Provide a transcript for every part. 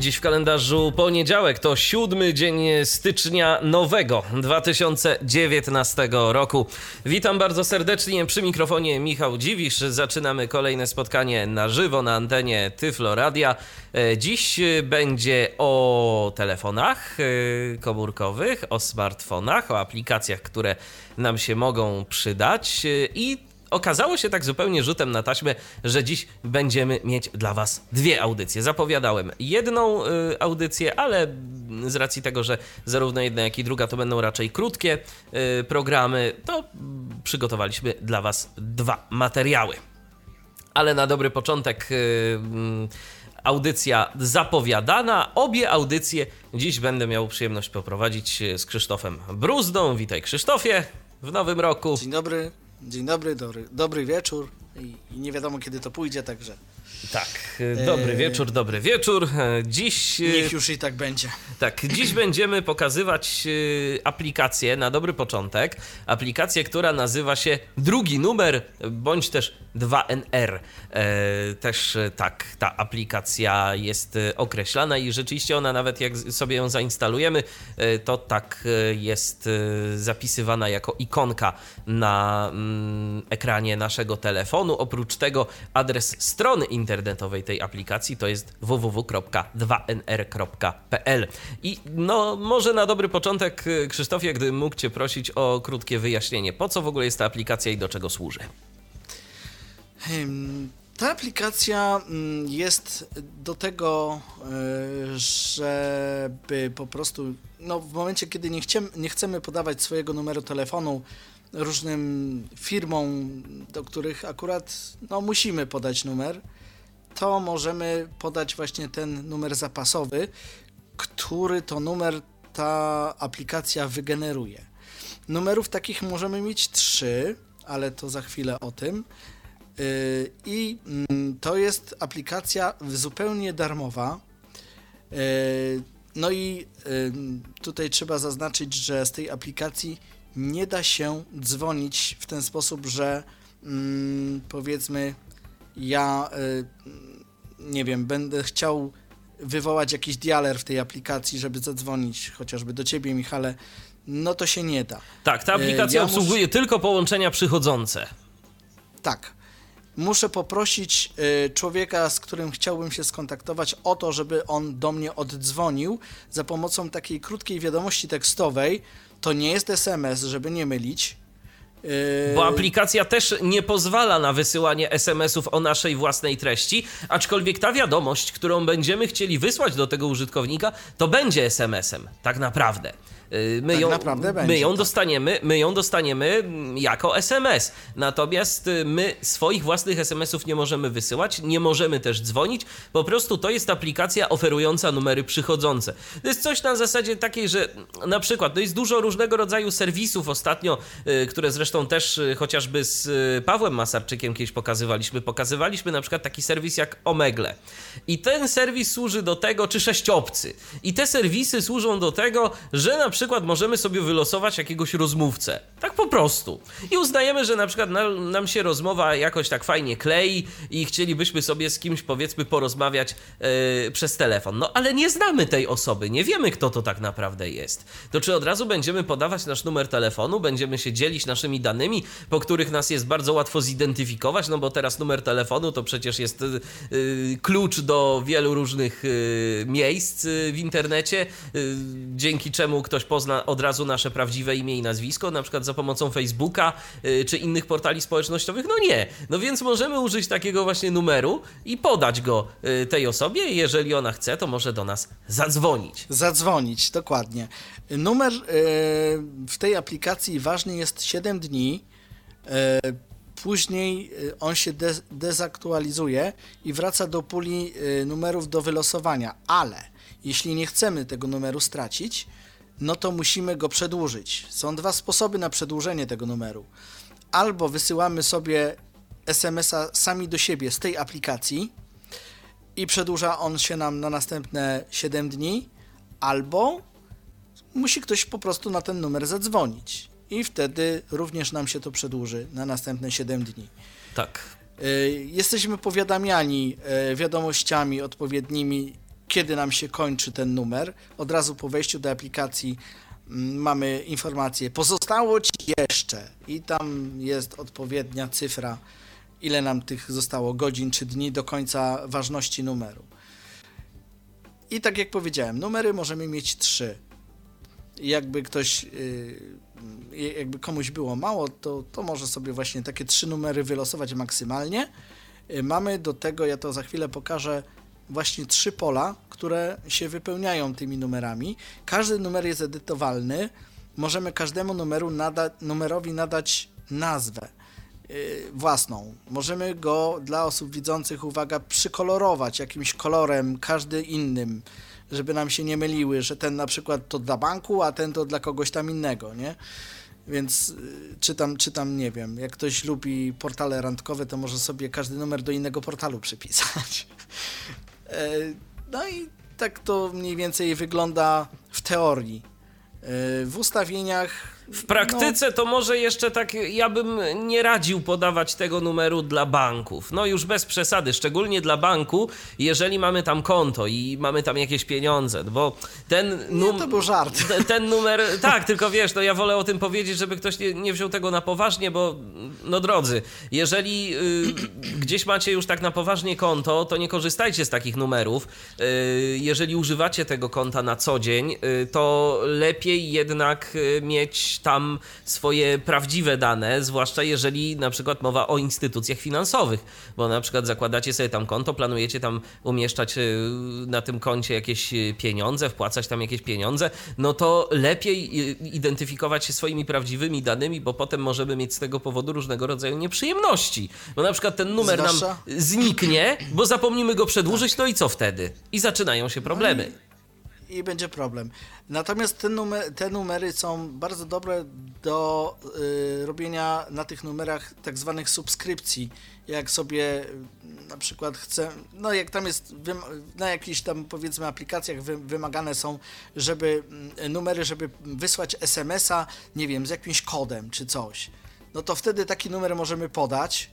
Dziś w kalendarzu poniedziałek to siódmy dzień stycznia nowego 2019 roku. Witam bardzo serdecznie przy mikrofonie Michał Dziwisz. Zaczynamy kolejne spotkanie na żywo na antenie Tyflo Radia. E, Dziś będzie o telefonach e, komórkowych, o smartfonach, o aplikacjach, które nam się mogą przydać e, i okazało się tak zupełnie rzutem na taśmę, że dziś będziemy mieć dla Was dwie audycje. Zapowiadałem jedną y, audycję, ale z racji tego, że zarówno jedna, jak i druga to będą raczej krótkie y, programy, to przygotowaliśmy dla Was dwa materiały. Ale na dobry początek. Y, audycja zapowiadana. Obie audycje dziś będę miał przyjemność poprowadzić z Krzysztofem Bruzdą. Witaj Krzysztofie w nowym roku. Dzień dobry. Dzień dobry, dobry, dobry wieczór I, i nie wiadomo kiedy to pójdzie, także Tak, dobry wieczór, dobry wieczór. Dziś. niech już i tak będzie. Tak, dziś będziemy pokazywać e, aplikację na dobry początek. Aplikację, która nazywa się drugi numer, bądź też 2NR. E, Też e, tak ta aplikacja jest e, określana i rzeczywiście ona nawet jak sobie ją zainstalujemy, e, to tak e, jest e, zapisywana jako ikonka na mm, ekranie naszego telefonu. Oprócz tego adres strony internetowej tej aplikacji to jest www.2nr.pl. I no, może na dobry początek, y, Krzysztofie, gdybym mógł Cię prosić o krótkie wyjaśnienie, po co w ogóle jest ta aplikacja i do czego służy? Hmm, Ta aplikacja mm, jest do tego, e, żeby po prostu, no w momencie, kiedy nie, nie chcemy podawać swojego numeru telefonu różnym firmom, do których akurat no, musimy podać numer, to możemy podać właśnie ten numer zapasowy, który to numer ta aplikacja wygeneruje. Numerów takich możemy mieć trzy, ale to za chwilę o tym. Yy, I mm, to jest aplikacja zupełnie darmowa. Yy, No i yy, tutaj trzeba zaznaczyć, że z tej aplikacji nie da się dzwonić w ten sposób, że mm, powiedzmy ja yy, nie wiem, będę chciał wywołać jakiś dialer w tej aplikacji, żeby zadzwonić chociażby do ciebie, Michale, no to się nie da. Tak, ta E, aplikacja ja obsługuje tylko połączenia przychodzące. Tak. Muszę poprosić y, człowieka, z którym chciałbym się skontaktować, o to, żeby on do mnie oddzwonił za pomocą takiej krótkiej wiadomości tekstowej. To nie jest SMS, żeby nie mylić. Y, Bo aplikacja też nie pozwala na wysyłanie SMS-ów o naszej własnej treści, aczkolwiek ta wiadomość, którą będziemy chcieli wysłać do tego użytkownika, to będzie SMS-em, tak naprawdę. Yy, My Tak ją, naprawdę my będzie, ją tak. dostaniemy, my ją dostaniemy jako SMS. Natomiast y, my swoich własnych SMS-ów nie możemy wysyłać, nie możemy też dzwonić. Po prostu to jest aplikacja oferująca numery przychodzące. To jest coś na zasadzie takiej, że na przykład no jest dużo różnego rodzaju serwisów ostatnio, y, które zresztą też y, chociażby z y, Pawłem Masarczykiem kiedyś pokazywaliśmy. Pokazywaliśmy na przykład taki serwis jak Omegle. I ten serwis służy do tego, czy sześciobcy. I te serwisy służą do tego, że na przykład możemy sobie wylosować jakiegoś rozmówcę. Tak po prostu. I uznajemy, że na przykład nam, nam się rozmowa jakoś tak fajnie klei i chcielibyśmy sobie z kimś powiedzmy porozmawiać yy, przez telefon. No ale nie znamy tej osoby, nie wiemy kto to tak naprawdę jest. To czy od razu będziemy podawać nasz numer telefonu, będziemy się dzielić naszymi danymi, po których nas jest bardzo łatwo zidentyfikować, no bo teraz numer telefonu to przecież jest yy, klucz do wielu różnych yy, miejsc w internecie, dzięki czemu ktoś pozna od razu nasze prawdziwe imię i nazwisko, na przykład za pomocą Facebooka yy, czy innych portali społecznościowych. No nie. No więc możemy użyć takiego właśnie numeru i podać go yy, tej osobie. Jeżeli ona chce, to może do nas zadzwonić. Zadzwonić, dokładnie. Numer y, w tej aplikacji ważny jest 7 dni. y, Później y, on się de- dezaktualizuje i wraca do puli y, numerów do wylosowania, ale jeśli nie chcemy tego numeru stracić, no to musimy go przedłużyć. Są dwa sposoby na przedłużenie tego numeru. Albo wysyłamy sobie SMS-a sami do siebie z tej aplikacji, i przedłuża on się nam na następne 7 dni, albo musi ktoś po prostu na ten numer zadzwonić i wtedy również nam się to przedłuży na następne 7 dni. Tak. Y, Jesteśmy powiadamiani y, wiadomościami odpowiednimi, kiedy nam się kończy ten numer. Od razu po wejściu do aplikacji mm, mamy informację, pozostało ci jeszcze i tam jest odpowiednia cyfra, ile nam tych zostało godzin czy dni do końca ważności numeru. I tak jak powiedziałem, numery możemy mieć trzy. Jakby ktoś, yy, jakby komuś było mało, to, to może sobie właśnie takie trzy numery wylosować maksymalnie. Yy, Mamy do tego, ja to za chwilę pokażę, właśnie trzy pola, które się wypełniają tymi numerami. Każdy numer jest edytowalny. Możemy każdemu numeru nada, numerowi nadać nazwę yy, własną. Możemy go dla osób widzących, uwaga, przykolorować jakimś kolorem, każdy innym, żeby nam się nie myliły, że ten na przykład to dla banku, a ten to dla kogoś tam innego, nie? Więc yy, czytam, czytam, nie wiem, jak ktoś lubi portale randkowe, to może sobie każdy numer do innego portalu przypisać. E, No i tak to mniej więcej wygląda w teorii. E, W ustawieniach. W praktyce to może jeszcze tak, ja bym nie radził podawać tego numeru dla banków. No już bez przesady, szczególnie dla banku, jeżeli mamy tam konto i mamy tam jakieś pieniądze, bo ten No, numer. to był żart. Te- Ten numer, tak, tylko wiesz, no ja wolę o tym powiedzieć, żeby ktoś nie, nie wziął tego na poważnie, bo no drodzy, jeżeli y, gdzieś macie już tak na poważnie konto, to nie korzystajcie z takich numerów. Y, jeżeli używacie tego konta na co dzień, y, to lepiej jednak y, mieć tam swoje prawdziwe dane, zwłaszcza jeżeli na przykład mowa o instytucjach finansowych, bo na przykład zakładacie sobie tam konto, planujecie tam umieszczać y, na tym koncie jakieś y, pieniądze, wpłacać tam jakieś pieniądze, no to lepiej y, identyfikować się swoimi prawdziwymi danymi, bo potem możemy mieć z tego powodu różnego rodzaju nieprzyjemności. Bo na przykład ten numer nam zniknie, bo zapomnimy go przedłużyć, no i co wtedy? I zaczynają się problemy. I będzie problem. Natomiast te, numer, te numery są bardzo dobre do y, robienia na tych numerach tak zwanych subskrypcji. Jak sobie y, na przykład chcę, no jak tam jest na jakichś tam powiedzmy aplikacjach wy, wymagane są, żeby mm, numery, żeby wysłać SMS-a, nie wiem, z jakimś kodem czy coś. No to wtedy taki numer możemy podać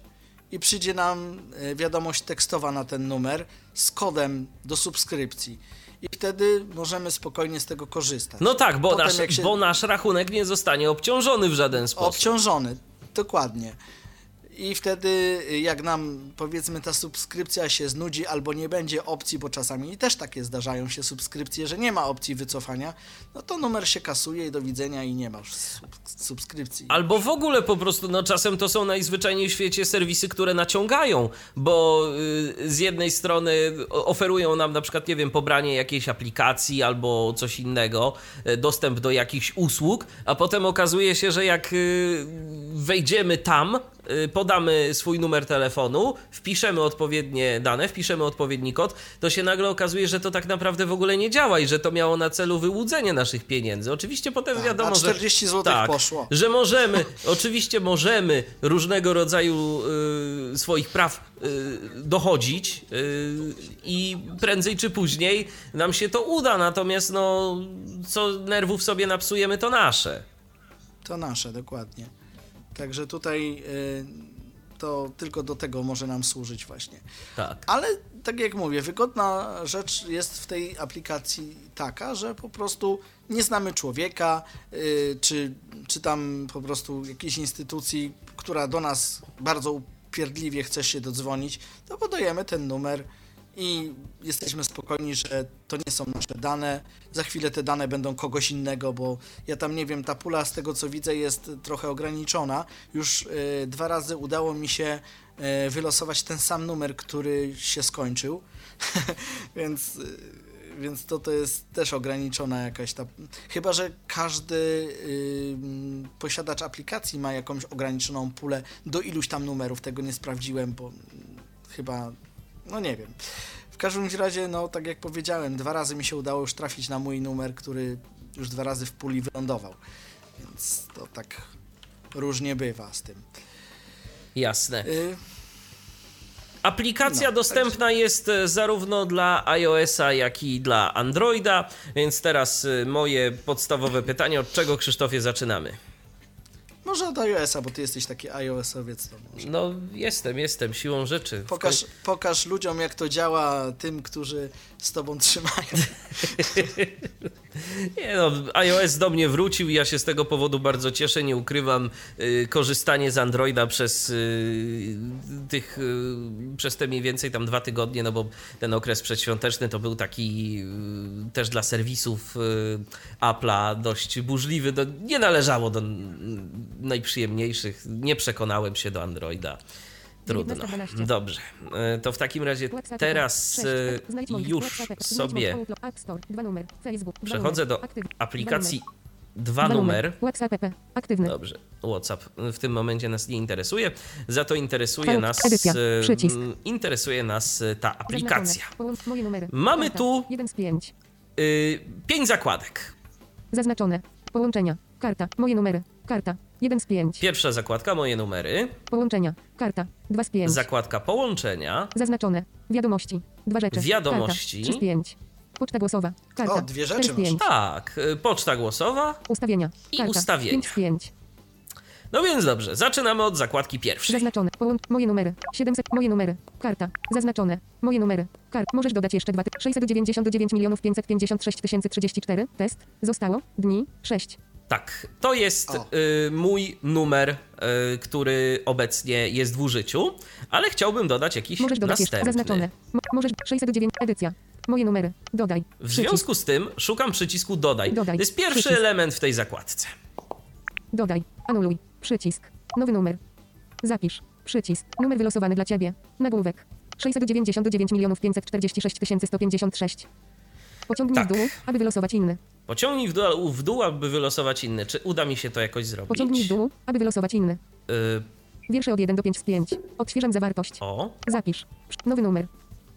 i przyjdzie nam e, wiadomość tekstowa na ten numer z kodem do subskrypcji. I wtedy możemy spokojnie z tego korzystać. No tak, bo, Potem nasz, się- bo nasz rachunek nie zostanie obciążony w żaden sposób. Obciążony, dokładnie. I wtedy, jak nam powiedzmy ta subskrypcja się znudzi albo nie będzie opcji, bo czasami też takie zdarzają się subskrypcje, że nie ma opcji wycofania, no to numer się kasuje i do widzenia i nie ma już sub- subskrypcji. Albo w ogóle po prostu, no czasem to są najzwyczajniej w świecie serwisy, które naciągają, bo y, z jednej strony oferują nam na przykład, nie wiem, pobranie jakiejś aplikacji albo coś innego, y, dostęp do jakichś usług, a potem okazuje się, że jak y, wejdziemy tam, podamy swój numer telefonu, wpiszemy odpowiednie dane, wpiszemy odpowiedni kod, to się nagle okazuje, że to tak naprawdę w ogóle nie działa i że to miało na celu wyłudzenie naszych pieniędzy. Oczywiście potem Tak, wiadomo, że 40 złotych tak, poszło. że możemy, oczywiście możemy różnego rodzaju y, swoich praw y, dochodzić y, i prędzej czy później nam się to uda, natomiast no, co nerwów sobie napsujemy, to nasze. To nasze, dokładnie. Także tutaj y, to tylko do tego może nam służyć właśnie. Tak. Ale tak jak mówię, wygodna rzecz jest w tej aplikacji taka, że po prostu nie znamy człowieka, y, czy, czy tam po prostu jakiejś instytucji, która do nas bardzo upierdliwie chce się dodzwonić, to podajemy ten numer i jesteśmy spokojni, że to nie są nasze dane. Za chwilę te dane będą kogoś innego, bo ja tam nie wiem, ta pula z tego co widzę jest trochę ograniczona. Już y, dwa razy udało mi się y, wylosować ten sam numer, który się skończył. więc, więc to, to jest też ograniczona jakaś ta. Chyba, że każdy y, posiadacz aplikacji ma jakąś ograniczoną pulę do iluś tam numerów. Tego nie sprawdziłem, bo mm, chyba. No nie wiem. W każdym razie, no tak jak powiedziałem, dwa razy mi się udało już trafić na mój numer, który już dwa razy w puli wylądował. Więc to tak różnie bywa z tym. Jasne. Y, Aplikacja No, dostępna jest e, zarówno dla iOS-a, jak i dla Androida, więc teraz e, moje podstawowe pytanie, od czego Krzysztofie zaczynamy? Może od iOS-a, bo ty jesteś taki iOS-owiec. To. No, jestem, jestem, siłą rzeczy. Pokaż, pokaż ludziom, jak to działa, tym, którzy z tobą trzymają. Nie no, iOS do mnie wrócił i ja się z tego powodu bardzo cieszę. Nie ukrywam, y, korzystanie z Androida przez y, tych, y, przez te mniej więcej tam dwa tygodnie, no bo ten okres przedświąteczny to był taki y, też dla serwisów Apple'a dość burzliwy. Do, nie należało do najprzyjemniejszych. Nie przekonałem się do Androida. Trudno. 19:12. Dobrze. Y, To w takim razie teraz moich. już sobie Przechodzę do aplikacji dwa numer. WhatsApp, app, aktywny. Dobrze, WhatsApp w tym momencie nas nie interesuje, za to interesuje nas e, interesuje nas e, ta aplikacja. Mamy tu-. Y, pięć zakładek. Zaznaczone. Połączenia. Karta. Moje numery. Karta. Jeden z pięć. Pierwsza zakładka moje numery, Połączenia. Karta. Dwa z pięć. zakładka połączenia, Zaznaczone. Wiadomości. Dwa rzeczy. Wiadomości. Karta. Trzy z pięć. Poczta głosowa. Karta. O, dwie rzeczy Cztery z pięć. tak, y, poczta głosowa. Ustawienia. I Karta. ustawienia. Pięć z pięć. No więc dobrze, zaczynamy od zakładki pierwszej. Zaznaczone. Połącz moje numery. 700. Moje numery. Karta. Zaznaczone. Moje numery. Kart. Możesz dodać jeszcze dwa. 699 milionów 556 tysięcy 34. Test. Zostało. Dni. 6. Tak, to jest y, mój numer, y, który obecnie jest w użyciu, ale chciałbym dodać jakiś Możesz dodać jeszcze. następny. Zaznaczone. Mo- możesz 609. Edycja. Moje numery. Dodaj. W Przycisk. związku z tym szukam przycisku dodaj. Dodaj. To jest pierwszy Przycisk. element w tej zakładce. Dodaj. Anuluj. Przycisk. Nowy numer. Zapisz. Przycisk. Numer wylosowany dla Ciebie. Nagłówek. 699 milionów 546 tysięcy 156. Pociągnij Tak. w dół, aby wylosować inny. Pociągnij w dół, w dół, aby wylosować inny. Czy uda mi się to jakoś zrobić? Pociągnij w dół, aby wylosować inny. Y, Wiersze od 1 do 5 z 5. Odświeżam zawartość. o, Zapisz. Nowy numer.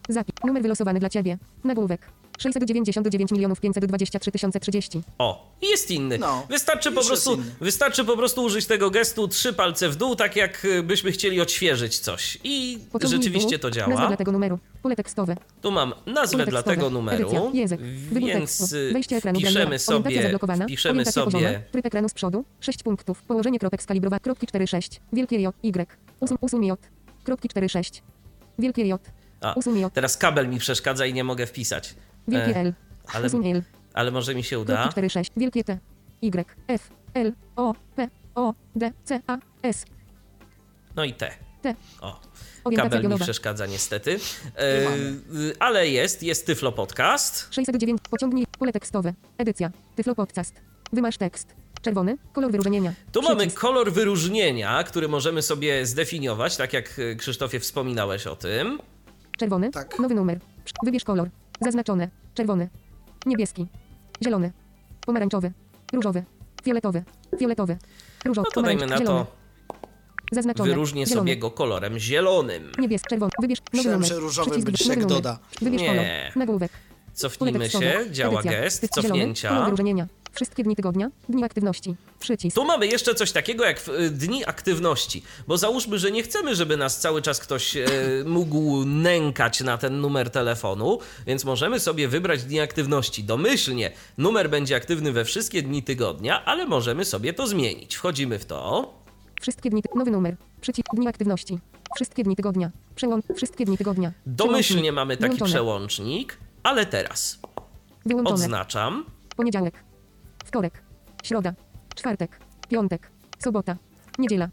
Zapisz. Numer wylosowany dla Ciebie. Nagłówek. 699 milionów 523 tysiące 30. o, i jest inny. No, wystarczy, po prostu, inny. wystarczy po prostu użyć tego gestu trzy palce w dół, tak jak byśmy chcieli odświeżyć coś. I Pociągnij rzeczywiście dół. to działa. dla tego numeru. Pole tekstowe. Tu mam nazwę dla tekstowe. tego numeru, Edycja. Język. Więc y, Wejście ekranu. Orientacja sobie, zablokowana. Orientacja sobie pozioma. Tryb ekranu z przodu. 6 punktów. Położenie kropek skalibrowa. Kropki 4,6. Wielkie J. Y. Usum, usum J. Kropki 4,6. Wielkie J. A, teraz kabel mi przeszkadza i nie mogę wpisać. Wielkie E, L. ale- L. Ale może mi się uda. Kropki 4,6. Wielkie T. Y. F. L. O. P. O. D. C. A. S. No i te. T. O. Kabel mi przeszkadza niestety. Nie E, mamy. ale jest, jest Tyflo Podcast. 609. Pociągnij. Pole tekstowe. Edycja. Tyflo Podcast. Wymasz tekst. Czerwony. Kolor wyróżnienia. Tu mamy Przycisk. kolor wyróżnienia, który możemy sobie zdefiniować, tak jak y, Krzysztofie wspominałeś o tym. Czerwony. Tak. Nowy numer. Wybierz kolor. Zaznaczone. Czerwony. Niebieski. Zielony. Pomarańczowy. Różowy. Fioletowy. Fioletowy. Różowy. No to dajmy na zielony. to, Zaznaczone. wyróżnię zielony. sobie go kolorem zielonym. Niebieski. Czerwony. Wybierz nowy Myślałem, numer. że różowy Przycisk numer. doda. Wybierz Nie. kolor. Nagłówek. Cofnijmy się, działa Edycja. gest. Kolor cofnięcia. wyróżnienia. Wszystkie dni tygodnia. Dni aktywności. Przycisk. Tu mamy jeszcze coś takiego jak y, dni aktywności, bo załóżmy, że nie chcemy, żeby nas cały czas ktoś e, mógł nękać na ten numer telefonu, więc możemy sobie wybrać dni aktywności. Domyślnie numer będzie aktywny we wszystkie dni tygodnia, ale możemy sobie to zmienić. Wchodzimy w to. Wszystkie dni. Nowy numer. Przycisk. Dni aktywności. Wszystkie dni tygodnia. Przełącz. Wszystkie dni tygodnia. Domyślnie mamy taki Wyłączone. przełącznik, ale teraz Wyłączone. odznaczam. Poniedziałek. Wtorek. Środa. Czwartek. Piątek. Sobota. Niedziela.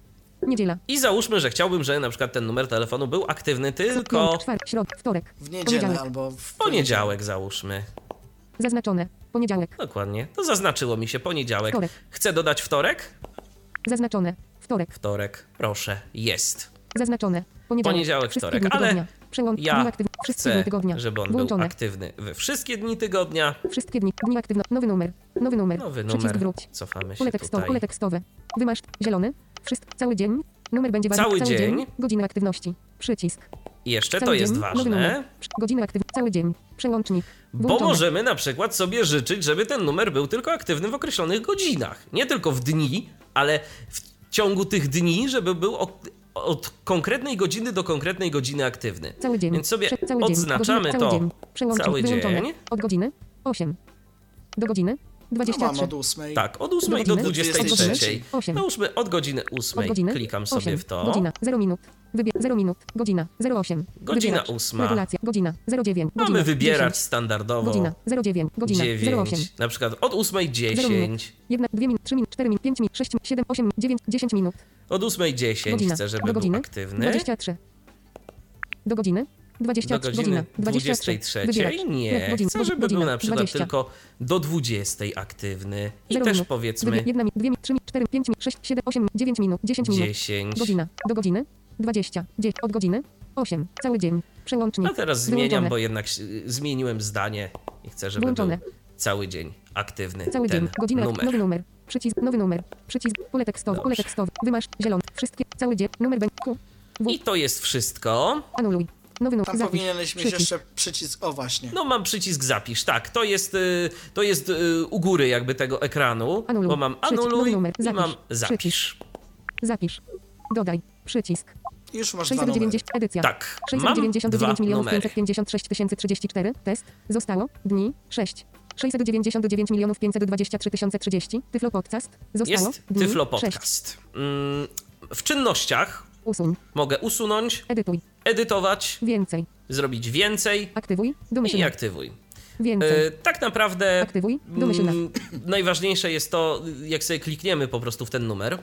Niedziela. I załóżmy, że chciałbym, żeby na przykład ten numer telefonu był aktywny tylko czwartek, środa, wtorek. W niedzielę Poniedziałek. albo w w poniedziałek, załóżmy. Zaznaczone. Poniedziałek. Dokładnie. To zaznaczyło mi się poniedziałek. Wtorek. Chcę dodać wtorek? Zaznaczone. Wtorek. Wtorek, proszę, jest. Zaznaczone. Poniedziałek. Poniedziałek, wtorek, ale. Przełącz. Ja chcę, tygodnia. żeby on Włączone. był aktywny we wszystkie dni tygodnia. Wszystkie dni. Dni aktywne. Nowy numer. Nowy numer. Nowy Przycisk numer. wróć. Cofamy się Pole tekstowe. tutaj. Pole tekstowe. Wymasz. Zielony. Wszystko. Cały dzień. Numer będzie ważny. Cały cały dzień. Godziny aktywności. Przycisk. I jeszcze to Cały jest dzień. Ważne, Godziny aktywności. Cały dzień. Przełącznik. bo Włączone. możemy na przykład sobie życzyć, żeby ten numer był tylko aktywny w określonych godzinach. Nie tylko w dni, ale w ciągu tych dni, żeby był od konkretnej godziny do konkretnej godziny aktywny. Cały dzień. Więc sobie Prze- cały dzień. odznaczamy to cały dzień. Przełącznik cały dzień. Od godziny 8 do godziny No 23. mam od 8. Tak, od 8 Do do godziny? 23. Osiem. Nałóżmy od godziny Od 8. godziny Klikam sobie 8. w to. Godzina 0 minut. Wybier 0 minut. Godzina 08. Godzina Wybieracz. ósma. Regulacja. Godzina 09. Mamy godzina wybierać 10. standardowo Godzina 09. Godzina 9. 08. Na przykład od 8 0 minut. 10. 1, 2 minut, 3 minut, 4 minut, 5 minut, 6 minut, 7, 8, 9, 10 minut. Od 8 10 Godzina. chcę, żeby do był godziny. aktywny. 23. Do godziny. 23. Do godziny 23. Wybieracz. Nie, Godzina. chcę, żeby był na przykład 20. tylko do 20 aktywny. I 0 też minut. powiedzmy Wybier- 1 minut, 2 minut, 3 minut, 4, 5 minut, 6, 7, 8, 9 minut, 10 minut. 10. Godzina. Do godziny. 20. 10. Od godziny. 8. Cały dzień. Przełącznik. A teraz zmieniam, Wyłączone. bo jednak zmieniłem zdanie i chcę, żeby Włączone. był cały dzień aktywny Cały ten dzień. Godzina. numer. Nowy numer. Przycisk. Nowy numer. Przycisk. Pole tekstowe. Pole tekstowe. Wymasz. Zielony. Wszystkie. Cały dzień. Numer będzie. Q. W. I to jest wszystko. Anuluj. Nowy numer. Tam Zapisz. powinieneś mieć Przycisk. jeszcze przycisk, o właśnie. No mam przycisk zapisz, tak, to jest, y, to jest y, u góry jakby tego ekranu, Anuluj. bo mam anuluj numer. i Zapisz. mam zapisz. Zapisz. Dodaj. Przycisk. Już masz dwa numery. 690. Edycja. Tak, mam 699 dwa milionów numery. 556 034. Test. Zostało. Dni. 6. 699 milionów 523 030. Tyflo Podcast. Zostało. Jest Dni. Tyflo 6. Podcast. Mm, W czynnościach Usuń. mogę usunąć, Edytuj. Edytować, Więcej. zrobić więcej Aktywuj. i Domyślna. aktywuj. Więcej. E, tak naprawdę Aktywuj. Domyślna. mm, najważniejsze jest to, jak sobie klikniemy po prostu w ten numer.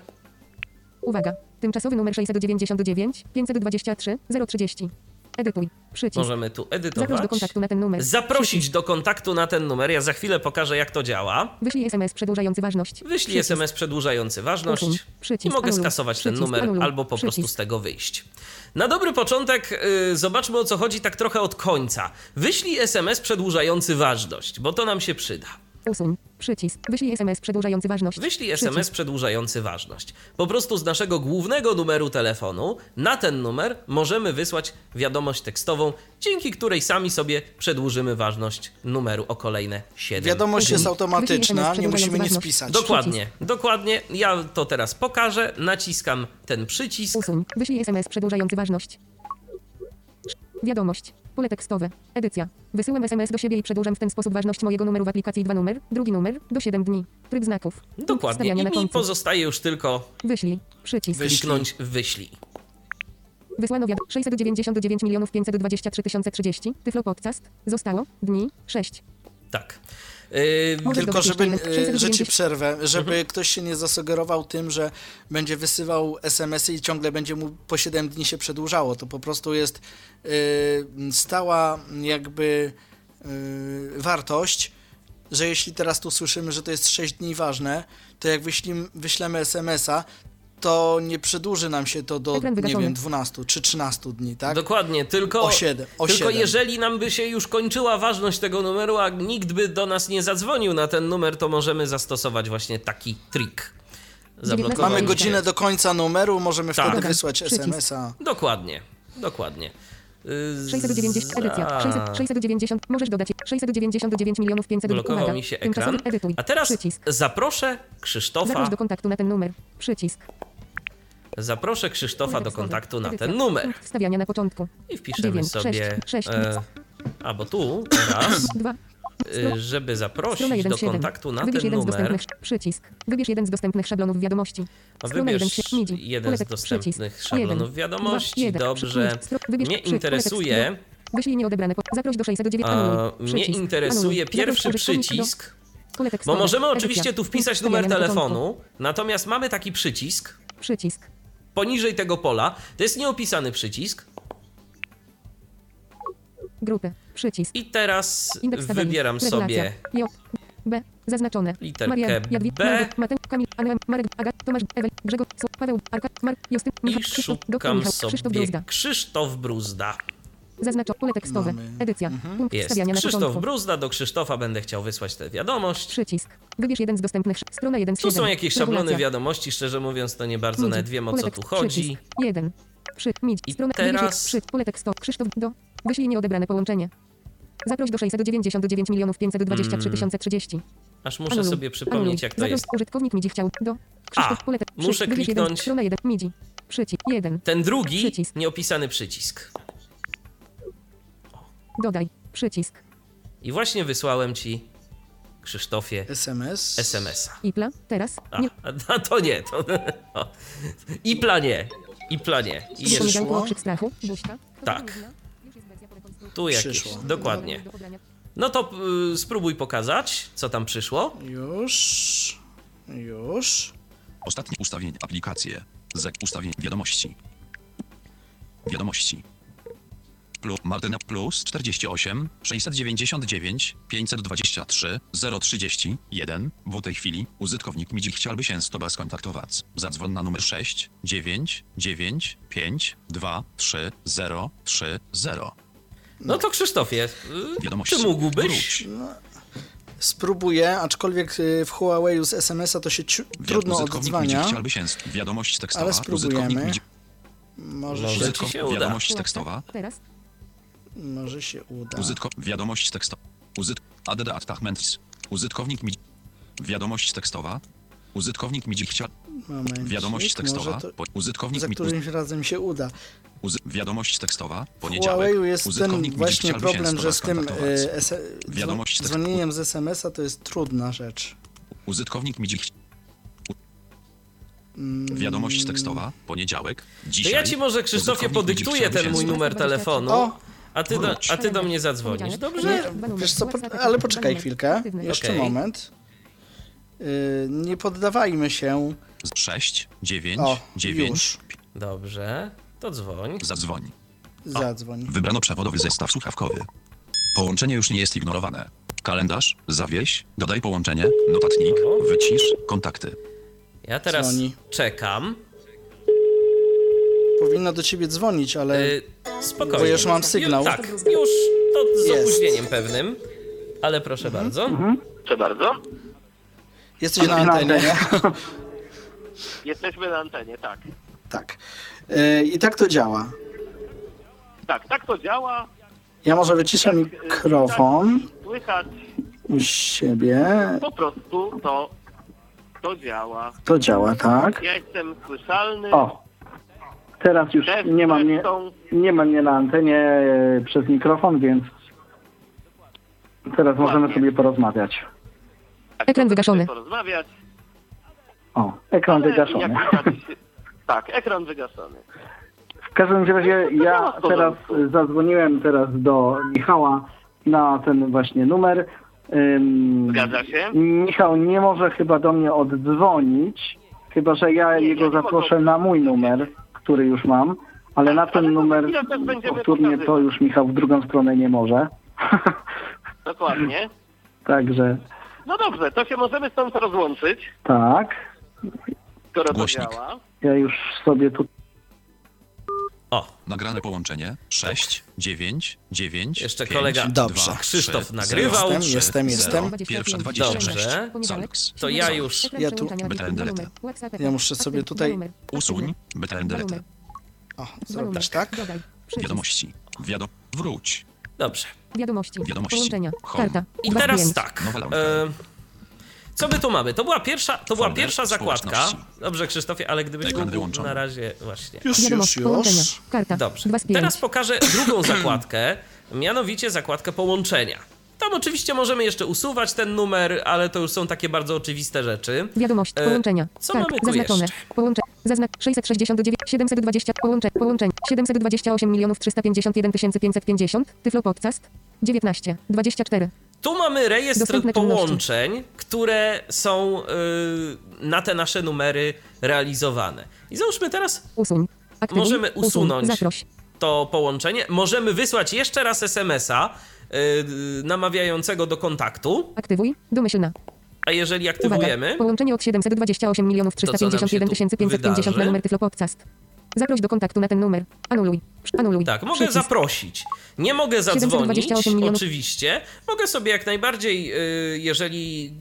Uwaga. Tymczasowy numer 699 523 030. Edytuj. Przycisk. Możemy tu Zaproś edytować. do kontaktu na ten numer. Zaprosić do kontaktu na ten numer. Ja za chwilę pokażę, jak to działa. Wyślij SMS przedłużający ważność. Wyślij Przycisk. SMS przedłużający ważność i Przycisk. mogę Anuluj. skasować ten Przycisk. numer Anuluj. albo po prostu Przycisk. z tego wyjść. Na dobry początek y, zobaczmy o co chodzi tak trochę od końca. Wyślij SMS przedłużający ważność, bo to nam się przyda. Usuń. Przycisk. Wyślij SMS przedłużający ważność. Wyślij Przycisk. SMS przedłużający ważność. Po prostu z naszego głównego numeru telefonu na ten numer możemy wysłać wiadomość tekstową, dzięki której sami sobie przedłużymy ważność numeru o kolejne 7 Wiadomość jest automatyczna, nie musimy nic pisać. Dokładnie, dokładnie. Ja to teraz pokażę. Naciskam ten przycisk. Usuń. Wyślij SMS przedłużający ważność. Wiadomość. Pole tekstowe. Edycja. Wysyłam SMS do siebie i przedłużam w ten sposób ważność mojego numeru w aplikacji dwa numer, drugi numer, do 7 dni. Tryb znaków. Dokładnie. I na mi pozostaje już tylko Wyślij. Przycisk. Wyślij. kliknąć w wyślij. Wysłano wiad 699 milionów 523 030. Tyflo Podcast. Zostało. Dni. 6. Tak. Yy, Może- Tylko żeby, e, że ci 690. przerwę, żeby Mhm. ktoś się nie zasugerował tym, że będzie wysyłał SMS-y i ciągle będzie mu po 7 dni się przedłużało. To po prostu jest e, stała jakby wartość, że jeśli teraz tu słyszymy, że to jest 6 dni ważne, to jak wyślim, wyślemy SMS-a, to nie przedłuży nam się to do, Ekran nie wygaszony. wiem, 12 czy 13 dni, tak? Dokładnie, tylko, O siedem, o tylko siedem. jeżeli nam by się już kończyła ważność tego numeru, a nikt by do nas nie zadzwonił na ten numer, to możemy zastosować właśnie taki trik. Mamy godzinę do końca numeru, możemy Tak. wtedy wysłać. SMS-a. Dokładnie, dokładnie. Yy, 690. Edycja. za- 600, 690. Możesz dodać 699 milionów 500. Blokował Uwaga. mi się ekran. Edytuj. A teraz Przycisk. zaproszę Krzysztofa, Zaproś do kontaktu na ten numer. Przycisk. Zaproszę Krzysztofa do kontaktu na ten numer. Punkt Wstawiania na początku. I wpiszemy sobie. e, a bo tu teraz, 2. e, żeby zaprosić 1 do 7. kontaktu na Wybierz ten jeden z numer. dostępnych. Przycisk. Wybierz jeden z dostępnych szablonów wiadomości. Strona Wybierz 1 MIDI. jeden z dostępnych szablonów Jeden, wiadomości. jeden. Dobrze. Mnie interesuje, Wyślij nieodebrane. Zaproś do 609. a, Anuluj. mnie interesuje pierwszy przycisk, bo możemy oczywiście tu wpisać numer telefonu, natomiast mamy taki przycisk Przycisk. Poniżej tego pola. To jest nieopisany przycisk. Grupy. Przycisk. I teraz Indeks tabeli. wybieram Regulacja. sobie J. B. Zaznaczone. Literkę Marian, B. Mateusz, Kamil, Anna, Marek, Agat, Tomasz, Ewel, Grzegorz, Paweł, Arka, Mark, Justyn, Michał, i Krzysztof, szukam Michał, Krzysztof Bruzda. Krzysztof Bruzda. Zaznaczo pole tekstowe. Mamy. Edycja. Punkt Jest wstawiania na Krzysztof początku. Bruzda, do Krzysztofa będę chciał wysłać tę wiadomość. Przycisk. Wybierz jeden z dostępnych. Strona 1 z Tu 7. są jakieś szablony Regulacja. wiadomości, szczerze mówiąc to nie bardzo MIDI. nawet wiem o Pole co tu tekst. chodzi. Przycisk. 1. Przy. Midź. I Strona teraz- wybierz Przy. Pole tekstowe. Krzysztof do. Wyślij nieodebrane połączenie. Zaproś do 699 milionów 523 030. Aż muszę Anuluj. sobie przypomnieć Anuluj. jak to Zaproś jest. użytkownik MIDI chciał do. Krzysztof A, pole tekst. muszę Wybierz jeden. kliknąć. Strona 1. MIDI. Przycisk. 1. Ten drugi Przycisk. nieopisany przycisk. Dodaj. Przycisk. I właśnie wysłałem ci, Krzysztofie, SMS. SMS-a. Ipla. Teraz. A, Nie. a to nie, to... O. I planie, i planie. I jeszcze, Wypominanko okrzyk strachu. Buźka. Tak. tu jakieś, Przyszło. dokładnie. No to y, spróbuj pokazać, co tam przyszło. Już. Już. Ostatnie ustawienie aplikacje. ZEK ustawień wiadomości. Wiadomości. Plus Martyna plus 48 699 523 030 1 W tej chwili użytkownik Midzi chciałby się z Tobą skontaktować. Zadzwon na numer 6 9 9 5 2 3 0 3 0. No to Krzysztofie, y, Wiadomości. czy mógłbyś? Wróć. Spróbuję, aczkolwiek y, w Huawei z SMS-a to się ciu- trudno odzwania. chciałby się wiadomość tekstowa. Ale spróbujemy. Może Może się, ci się uda. wiadomość tekstowa. Teraz. Może się uda. Użytko... Wiadomość tekstowa. Użyt... ADD Attachments. Użytkownik mi... Wiadomość tekstowa. Użytkownik mi chciał... Wiadomość tekstowa. To. Użytkownik za mi... którymś razem się uda. Uzy... Wiadomość tekstowa. Poniedziałek. Huawei jest ten Użytkownik właśnie problem, że z tym y, S- Wiadomość tekst- dzwonieniem z SMS-a to jest trudna rzecz. Użytkownik mi... Mm, Wiadomość tekstowa. Poniedziałek. To Dzisiaj. ja ci może, Krzysztofie, podyktuję ten mój numer telefonu, O! A ty do, a ty do mnie zadzwonisz, dobrze? Nie, wiesz co, po, ale poczekaj chwilkę, jeszcze Okej. moment. Y, nie poddawajmy się. 6, 9, O, 9. już. Dobrze, to dzwoń. Zadzwoń. Zadzwoń. Wybrano przewodowy zestaw słuchawkowy. Połączenie już nie jest ignorowane. Kalendarz, zawieś, dodaj połączenie, notatnik, wycisz, kontakty. Ja teraz Dzwoni. czekam. Powinno do ciebie dzwonić, ale Y, spokojnie. Bo już mam sygnał. Ju, tak, już to z Jest. opóźnieniem pewnym, ale proszę bardzo. Proszę bardzo. jesteś na antenie. Jesteśmy na antenie, tak. tak. Y, I tak to działa. Tak, tak to działa. Ja może wyciszę mikrofon Słychać u siebie. po prostu to, to działa. To działa, tak? Ja jestem słyszalny. O, teraz już Też nie ma mnie, nie ma mnie na antenie e, przez mikrofon, więc teraz możemy sobie porozmawiać. tak, Ekran wygaszony. Porozmawiać. O, ekran ale wygaszony. widać- Tak, ekran wygaszony. W każdym razie ja teraz zadzwoniłem teraz do Michała na ten właśnie numer. Ym, Zgadza się? Michał nie może chyba do mnie oddzwonić, chyba że ja Nie, jego ja zaproszę mogę na mój numer, który już mam, ale na ten ale to numer powtórnie to już Michał w drugą stronę nie może. Dokładnie. Także No dobrze, to się możemy stąd rozłączyć, tak, skoro to Głośnik. działa. ja już sobie tu O, Nagrane połączenie 6, 9, 9. Jeszcze 5, kolega. Dobrze. 2, Krzysztof 3, nagrywał. 0, Jestem, jestem, jestem. Pierwsze Dobrze. 26. Dobrze. To ja już- Ja tu- Ja muszę sobie tutaj- Usuń, BTN delete. O, zrobisz tak? Wiadomości. Wiadom. Wróć. Dobrze. Wiadomości. Wiadomości. Połączenia. Home. Karta. I teraz tak. E, co my tu mamy? To była pierwsza, to była pierwsza zakładka. Dobrze, Krzysztofie, ale gdybyś Ekran mógł na razie właśnie. Już, już, Wiadomość. Połączenia. już. Karta. Dobrze. Teraz pokażę drugą zakładkę, mianowicie zakładkę połączenia. Tam oczywiście możemy jeszcze usuwać ten numer, ale to już są takie bardzo oczywiste rzeczy. Wiadomość. E, Połączenia. co Kart. mamy tu Zaznaczone. jeszcze? Połącze. Zaznak. 669 720. Połącze. Połączeń. 728 milionów 351 550. Tyflo Podcast. 19. 24. Tu mamy rejestr Dostępne czynności. połączeń, które są y, na te nasze numery realizowane. I załóżmy teraz Usuń. Aktywuj. Możemy Usuń. usunąć. Zaproś. to połączenie. Możemy wysłać jeszcze raz SMS-a y, namawiającego do kontaktu, Aktywuj. Domyślna. a jeżeli Uwaga. aktywujemy, Połączenie od 728 milionów To co nam się 351 tu 550 na wydarzy? numer Tyflo Podcast. Zaproś do kontaktu na ten numer. Anuluj. Anuluj. tak, mogę Przycisk. zaprosić. Nie mogę zadzwonić, 728 milionów. oczywiście. Mogę sobie jak najbardziej, y, jeżeli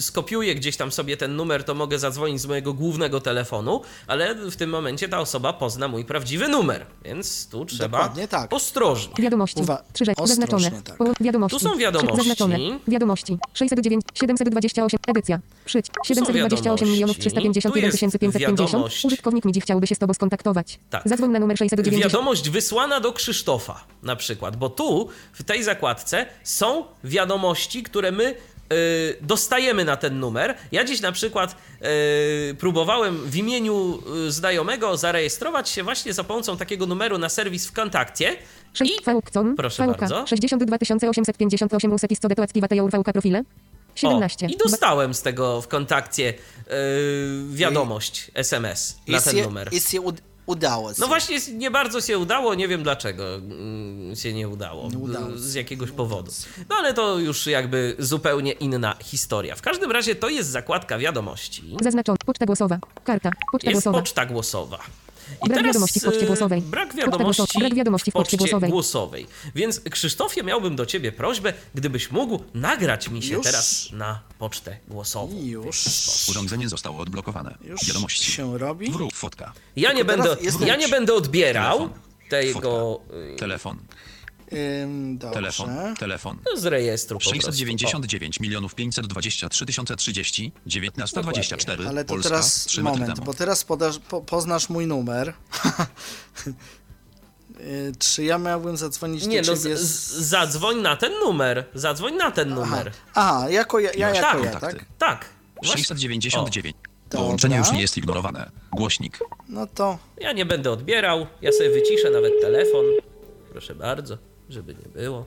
skopiuję gdzieś tam sobie ten numer, to mogę zadzwonić z mojego głównego telefonu, ale w tym momencie ta osoba pozna mój prawdziwy numer, więc tu trzeba Dokładnie tak. ostrożnie. Wiadomości. Uwa- Trzy rzeczy. ostrożnie, Zaznaczone. tak. Poło- Wiadomości. Tu są wiadomości. Zaznaczone. Wiadomości. 609, 728. Edycja. Przyć. 728 milionów 351 Tu jest 550. wiadomość. Użytkownik MIDI chciałby się z Tobą skontaktować. Tak. Zadzwoń na numer 690. Wiadomość wysłana do Krzysztofa na przykład, bo tu w tej zakładce są wiadomości, które my dostajemy na ten numer. Ja dziś na przykład y, próbowałem w imieniu y, znajomego zarejestrować się właśnie za pomocą takiego numeru na serwis w kontakcie. 6 I VUKCON. Proszę VK. bardzo. 62 858 usepis co detuackiwa tejour VK profile. 17. O, I dostałem z tego w kontakcie y, wiadomość SMS na ten numer. Udało. No się. właśnie nie bardzo się udało, nie wiem dlaczego mm, się nie udało, Nie udało z jakiegoś powodu. No ale to już jakby zupełnie inna historia. W każdym razie to jest zakładka wiadomości. Zaznaczony. Poczta głosowa. Karta. Poczta Jest głosowa. poczta głosowa. I Brak teraz wiadomości w poczcie y, głosowej. Brak wiadomości, głosowa- brak wiadomości w poczcie głosowej. głosowej. Więc Krzysztofie, miałbym do ciebie prośbę, gdybyś mógł nagrać mi się Już? teraz na pocztę głosową. Już. Urządzenie zostało odblokowane. Już Wiadomości. się robi. Wróg fotka. Ja nie, będę, ja nie będę odbierał Telefon. tego y, Telefon. Ym, dobrze. Telefon. Telefon. z rejestru po prostu. O. 699 milionów 523 030 1924 Ale to Polska, teraz 3 metry moment, bo teraz podasz, po, poznasz mój numer. Czy ja miałbym zadzwonić Nie, do no z, ciebie? z, zadzwoń na ten numer. Zadzwoń na ten Aha, numer. Aha jako ja, ja jako tak, ja, tak? Tak. Właśnie, 699. O. Połączenie Dobra. już nie jest ignorowane. Głośnik. No to ja nie będę odbierał. Ja sobie wyciszę nawet telefon. Proszę bardzo, żeby nie było.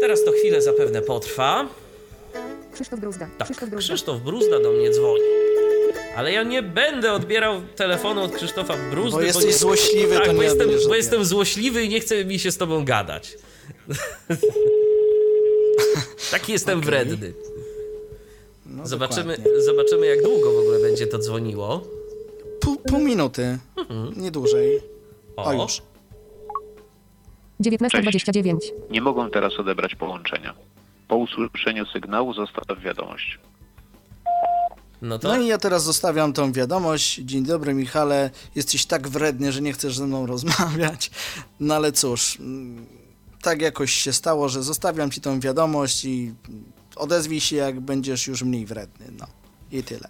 Teraz to chwilę zapewne potrwa. Krzysztof Bruzda. Tak, Krzysztof Bruzda. Krzysztof Bruzda do mnie dzwoni. Ale ja nie będę odbierał telefonu od Krzysztofa Bruzdy. Bo jesteś nie... złośliwy, tak, to bo nie jestem, bo jestem złośliwy i nie chce mi się z tobą gadać. Taki jestem Okej. wredny. no Zobaczymy, dokładnie. zobaczymy, jak długo w ogóle będzie to dzwoniło. Pół, pół minuty, nie dłużej. Mhm. O, O już. 19.29. Nie mogą teraz odebrać połączenia. Po usłyszeniu sygnału zostaw wiadomość. no to No i ja teraz zostawiam tą wiadomość. Dzień dobry, Michale. Jesteś tak wredny, że nie chcesz ze mną rozmawiać. No ale cóż, mm, tak jakoś się stało, że zostawiam ci tą wiadomość i odezwij się, jak będziesz już mniej wredny. No i tyle.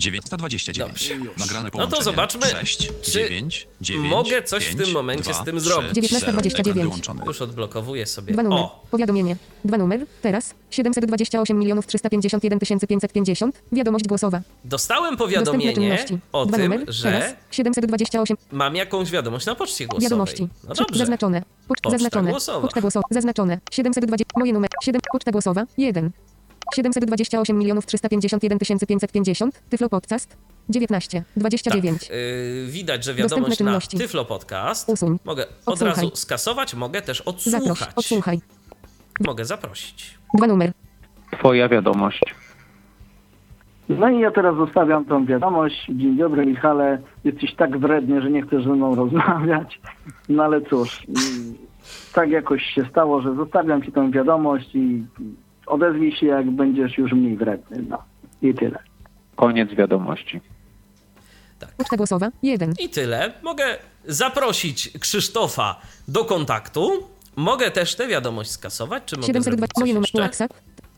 929. Dobrze. Nagrane No to zobaczmy, 6, czy 9, 9, mogę coś w 5, tym momencie 2, z tym 3, zrobić. 19:29. Ekran wyłączony. już odblokowuję sobie. Dwa numer. O, Powiadomienie. Dwa numer. Teraz. 728 milionów 351 550. Wiadomość głosowa. dostałem Dostępne powiadomienie czynności. o Dwa tym, numer. że Teraz. 728. mam jakąś wiadomość na poczcie głosowej. Wiadomości. No Trzy- dobrze. Zaznaczone. Pocz- Poczta zaznaczone. głosowa. Poczta głosowa. Zaznaczone. 720. Moje numer. 7. Poczta głosowa. 1. 728 milionów 351 550. Tyflo Podcast. 19. 29. Tak, yy, widać, że wiadomość na czynności. Tyflo Podcast. Usuń. Mogę od Odsłuchaj. razu skasować, mogę też Zaproś. odsłuchać. Odsłuchaj. Mogę zaprosić. Dwa numer. Twoja wiadomość. No i ja teraz zostawiam tą wiadomość. Dzień dobry, Michale. Jesteś tak wredny, że nie chcesz ze mną rozmawiać. No ale cóż, tak jakoś się stało, że zostawiam ci tą wiadomość i odezwij się, jak będziesz już mniej wredny. No i tyle. Koniec wiadomości. Poczta głosowa. 1. I tyle. Mogę zaprosić Krzysztofa do kontaktu. Mogę też tę wiadomość skasować, czy mogę 702. zrobić coś Moje numer. WhatsApp.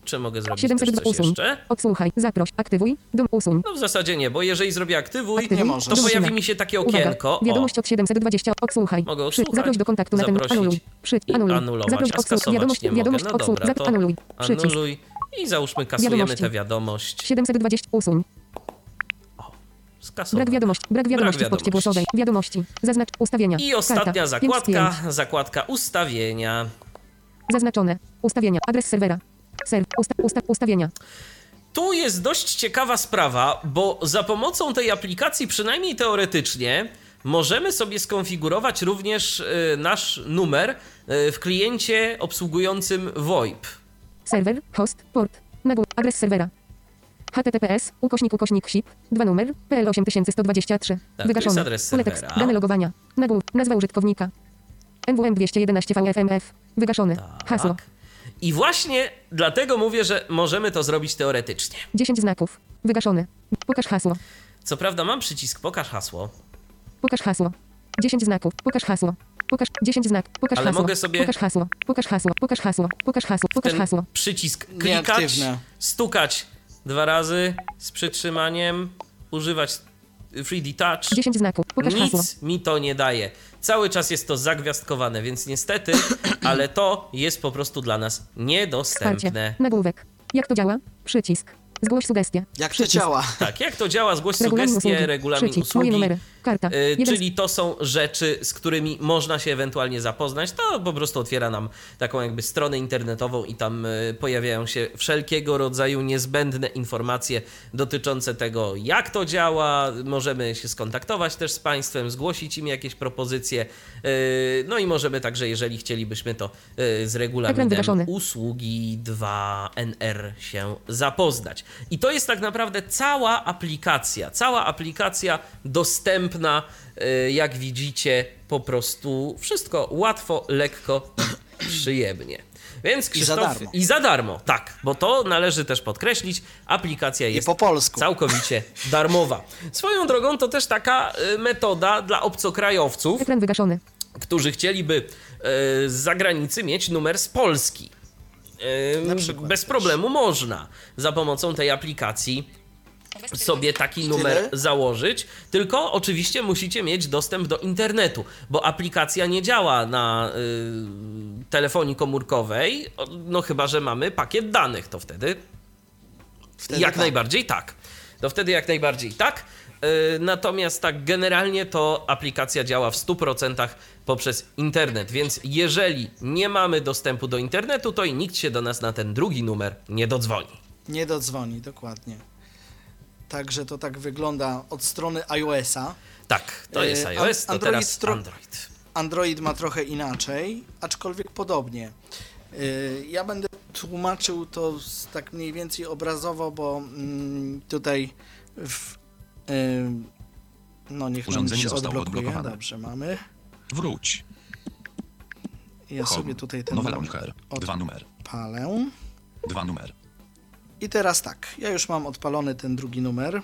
Czy mogę zrobić 702. też coś Usuń. jeszcze? Odsłuchaj. Zaproś. Aktywuj. Dom usuń. No w zasadzie nie, bo jeżeli zrobię aktywuj, Aktywuj. Nie możesz. to pojawi mi się takie Uwaga. okienko. Wiadomość od 720. Odsłuchaj. Mogę odsłuchać, Zaproś do kontaktu na ten. Anuluj. Przy. Anuluj. anulować, Zaproś skasować Wiadomość. nie mogę. Wiadomość. No Odsłuch. dobra, to Anuluj. Przycisk. Anuluj i załóżmy kasujemy Wiadomości. tę wiadomość. 720. Usuń. Skasować. Brak wiadomości. Brak wiadomości w poczcie głosowej. Wiadomości. Zaznacz ustawienia. I ostatnia Karta. zakładka, 5. zakładka ustawienia. Zaznaczone. Ustawienia. Adres serwera. Usta, usta, ustawienia. Tu jest dość ciekawa sprawa, bo za pomocą tej aplikacji, przynajmniej teoretycznie, możemy sobie skonfigurować również y, nasz numer y, w kliencie obsługującym VoIP. Serwer. Host. Port. Nagłów. Adres serwera. https ukośnik ukośnik SIP 2 numer PL 8123 Tak, jest adres pole tekst serwera. dane logowania nagłów nazwa użytkownika NWM 211 VFMF wygaszone hasło Tak. I właśnie dlatego mówię, że możemy to zrobić teoretycznie. 10 znaków. Wygaszony. Pokaż hasło. Co prawda mam przycisk pokaż hasło, Pokaż hasło. 10 znaków. Pokaż hasło. Pokaż 10 znak. Pokaż Ale hasło. mogę sobie- Pokaż hasło. Pokaż hasło. Pokaż hasło. Pokaż hasło. Pokaż hasło. przycisk klikać, Nieaktywne. stukać dwa razy z przytrzymaniem, używać 3D Touch. 10 znaków. Pokaż Nic hasło. mi to nie daje. Cały czas jest to zagwiazdkowane, więc niestety, ale to jest po prostu dla nas Wsparcie. niedostępne. Nagłówek. Jak to działa? Przycisk. Zgłoś sugestię. Jak to Przycisk. działa? Tak, jak to działa? Zgłoś Regulamin sugestie, usługi. regulamin Przycisk. Moje usługi. numery. Karta. Y, czyli to są rzeczy, z którymi można się ewentualnie zapoznać. To po prostu otwiera nam taką jakby stronę internetową i tam y, pojawiają się wszelkiego rodzaju niezbędne informacje dotyczące tego, jak to działa. Możemy się skontaktować też z Państwem, zgłosić im jakieś propozycje. Y, No i możemy także, jeżeli chcielibyśmy to y, z regulaminem usługi 2NR się zapoznać. I to jest tak naprawdę cała aplikacja. Cała aplikacja dostępna, y, jak widzicie, po prostu wszystko łatwo, lekko, przyjemnie. Więc za Krzysztof, darmo. I za darmo, tak, bo to należy też podkreślić. Aplikacja jest po polsku. całkowicie darmowa. Swoją drogą to też taka y, metoda dla obcokrajowców, Ekran wygaszony. którzy chcieliby e, z zagranicy mieć numer z Polski. Bez problemu można za pomocą tej aplikacji sobie taki numer założyć, tylko oczywiście musicie mieć dostęp do internetu, bo aplikacja nie działa na y, telefonii komórkowej, no chyba, że mamy pakiet danych, to wtedy Wtedy jak tak. najbardziej tak. To wtedy jak najbardziej tak. Yy, Natomiast tak generalnie to aplikacja działa w 100% poprzez internet, więc jeżeli nie mamy dostępu do internetu, to i nikt się do nas na ten drugi numer nie dodzwoni. Nie dodzwoni, dokładnie. Także to tak wygląda od strony iOS-a. Tak, to jest an- iOS, to Android teraz Android. Android ma trochę inaczej, aczkolwiek podobnie. Yy, Ja będę tłumaczył to tak mniej więcej obrazowo, bo mm, tutaj w, no niech nam Urządzenie się zostało odblokuje. odblokowane. Dobrze, mamy. Wróć. Ja Home. sobie tutaj ten numer launcher. Dwa numer. odpalę. Dwa numer. I teraz tak, ja już mam odpalony ten drugi numer.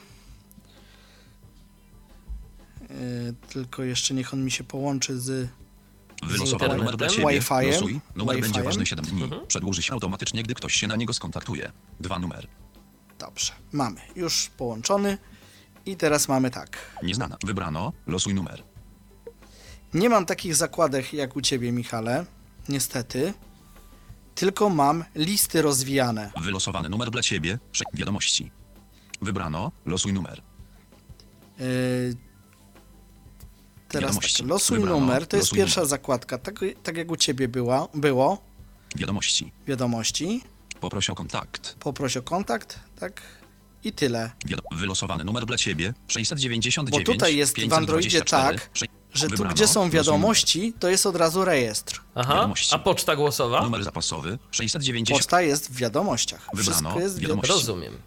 Yy, tylko jeszcze niech on mi się połączy z Wylosowany numer dla? Ciebie. Wi-Fi-em? Losuj. Numer będzie Wi-Fi-em? ważny 7 dni. Mhm. Przedłuży się automatycznie, gdy ktoś się na niego skontaktuje. Dwa numer. Dobrze, mamy już połączony. I teraz mamy tak. Nieznana. Wybrano. Losuj numer. Nie mam takich zakładek jak u ciebie, Michale, niestety. Tylko mam listy rozwijane. Wylosowany numer dla Ciebie. Wiadomości. Wybrano. Losuj numer. Yy, teraz tak, losuj Wybrano. numer, to jest Losuj pierwsza numer. zakładka, tak, tak jak u ciebie była, było. Wiadomości. Wiadomości, Poproś o kontakt. poproś o kontakt, tak? I tyle. Wylosowany numer dla Ciebie. 699. Bo tutaj jest w Androidzie 524, tak, Że tu, gdzie są wiadomości, to jest od razu rejestr. Aha, Wiadomości. a poczta głosowa? Numer zapasowy 690. Poczta jest w wiadomościach. Wybrano Wszystko jest w wiadomości. wiadomościach. Rozumiem.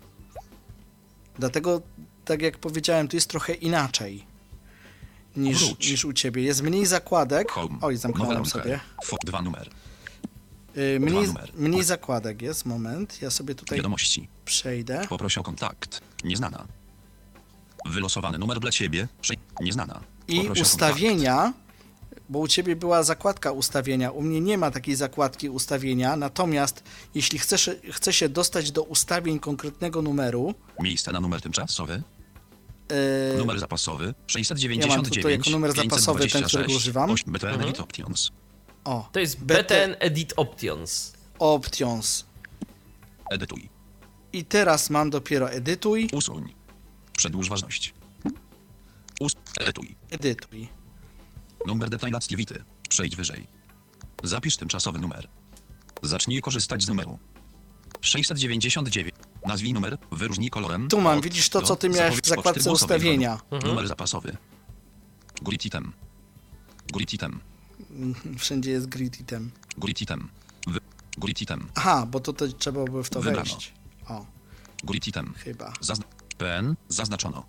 Dlatego, tak jak powiedziałem, tu jest trochę inaczej niż, Wróć. niż u ciebie. Jest mniej zakładek. Home. Oj, zamknąłem sobie. Dwa numer. Y, Mniej, mniej zakładek jest, moment. Ja sobie tutaj Wiadomości. przejdę. Poproś o kontakt. Nieznana. Wylosowany numer dla Ciebie. Nieznana. I Poproś o ustawienia, bo u ciebie była zakładka ustawienia. U mnie nie ma takiej zakładki ustawienia. Natomiast jeśli chcesz, chce się dostać do ustawień konkretnego numeru. Miejsce na numer tymczasowy. y, Numer zapasowy Ja 699. mam tutaj jako numer zapasowy ten, którego używam. 8 BTN Mhm. Elite Options. O, To jest BT BTN Edit Options. Options. Edytuj. I teraz mam dopiero edytuj, Usuń. Przedłuż ważność. Us edytuj. edytuj. Numer detajlacji wity. Przejdź wyżej. Zapisz tymczasowy numer. Zacznij korzystać z numeru. 699. Nazwij numer, wyróżnij kolorem. Tu mam, od widzisz to, co ty miałeś w zakładce ustawienia. numer. Numer zapasowy. Grid item. Grid item. Wszędzie jest grid item. Grid item. Wy... Grid item. Aha, bo to, to trzeba by w to Wybrano. wejść. O, Grid item. chyba. Zazn... PN zaznaczono.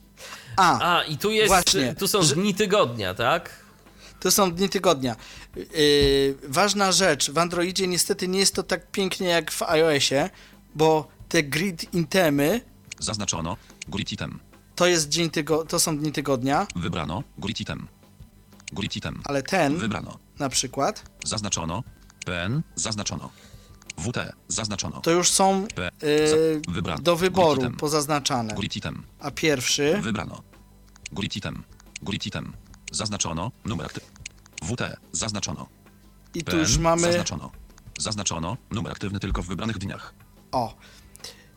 A, A, i tu jest, Właśnie, tu są że- dni tygodnia, tak? To są dni tygodnia. Yy, ważna rzecz, w Androidzie niestety nie jest to tak pięknie jak w iOSie, bo te grid intemy Zaznaczono. Grid item. to jest dzień tygo- to są dni tygodnia, Wybrano. Grid item. Grid item. ale ten Wybrano. Na przykład Zaznaczono. PN. Zaznaczono. WT. Zaznaczono. to już są yy, wybrano. do wyboru pozaznaczane. Grid item. A pierwszy Wybrano. Grid item. Grid item. Zaznaczono. Numer aktywny. WT. Zaznaczono. i tu PN. już mamy Zaznaczono. Zaznaczono. Numer aktywny tylko w wybranych dniach. O.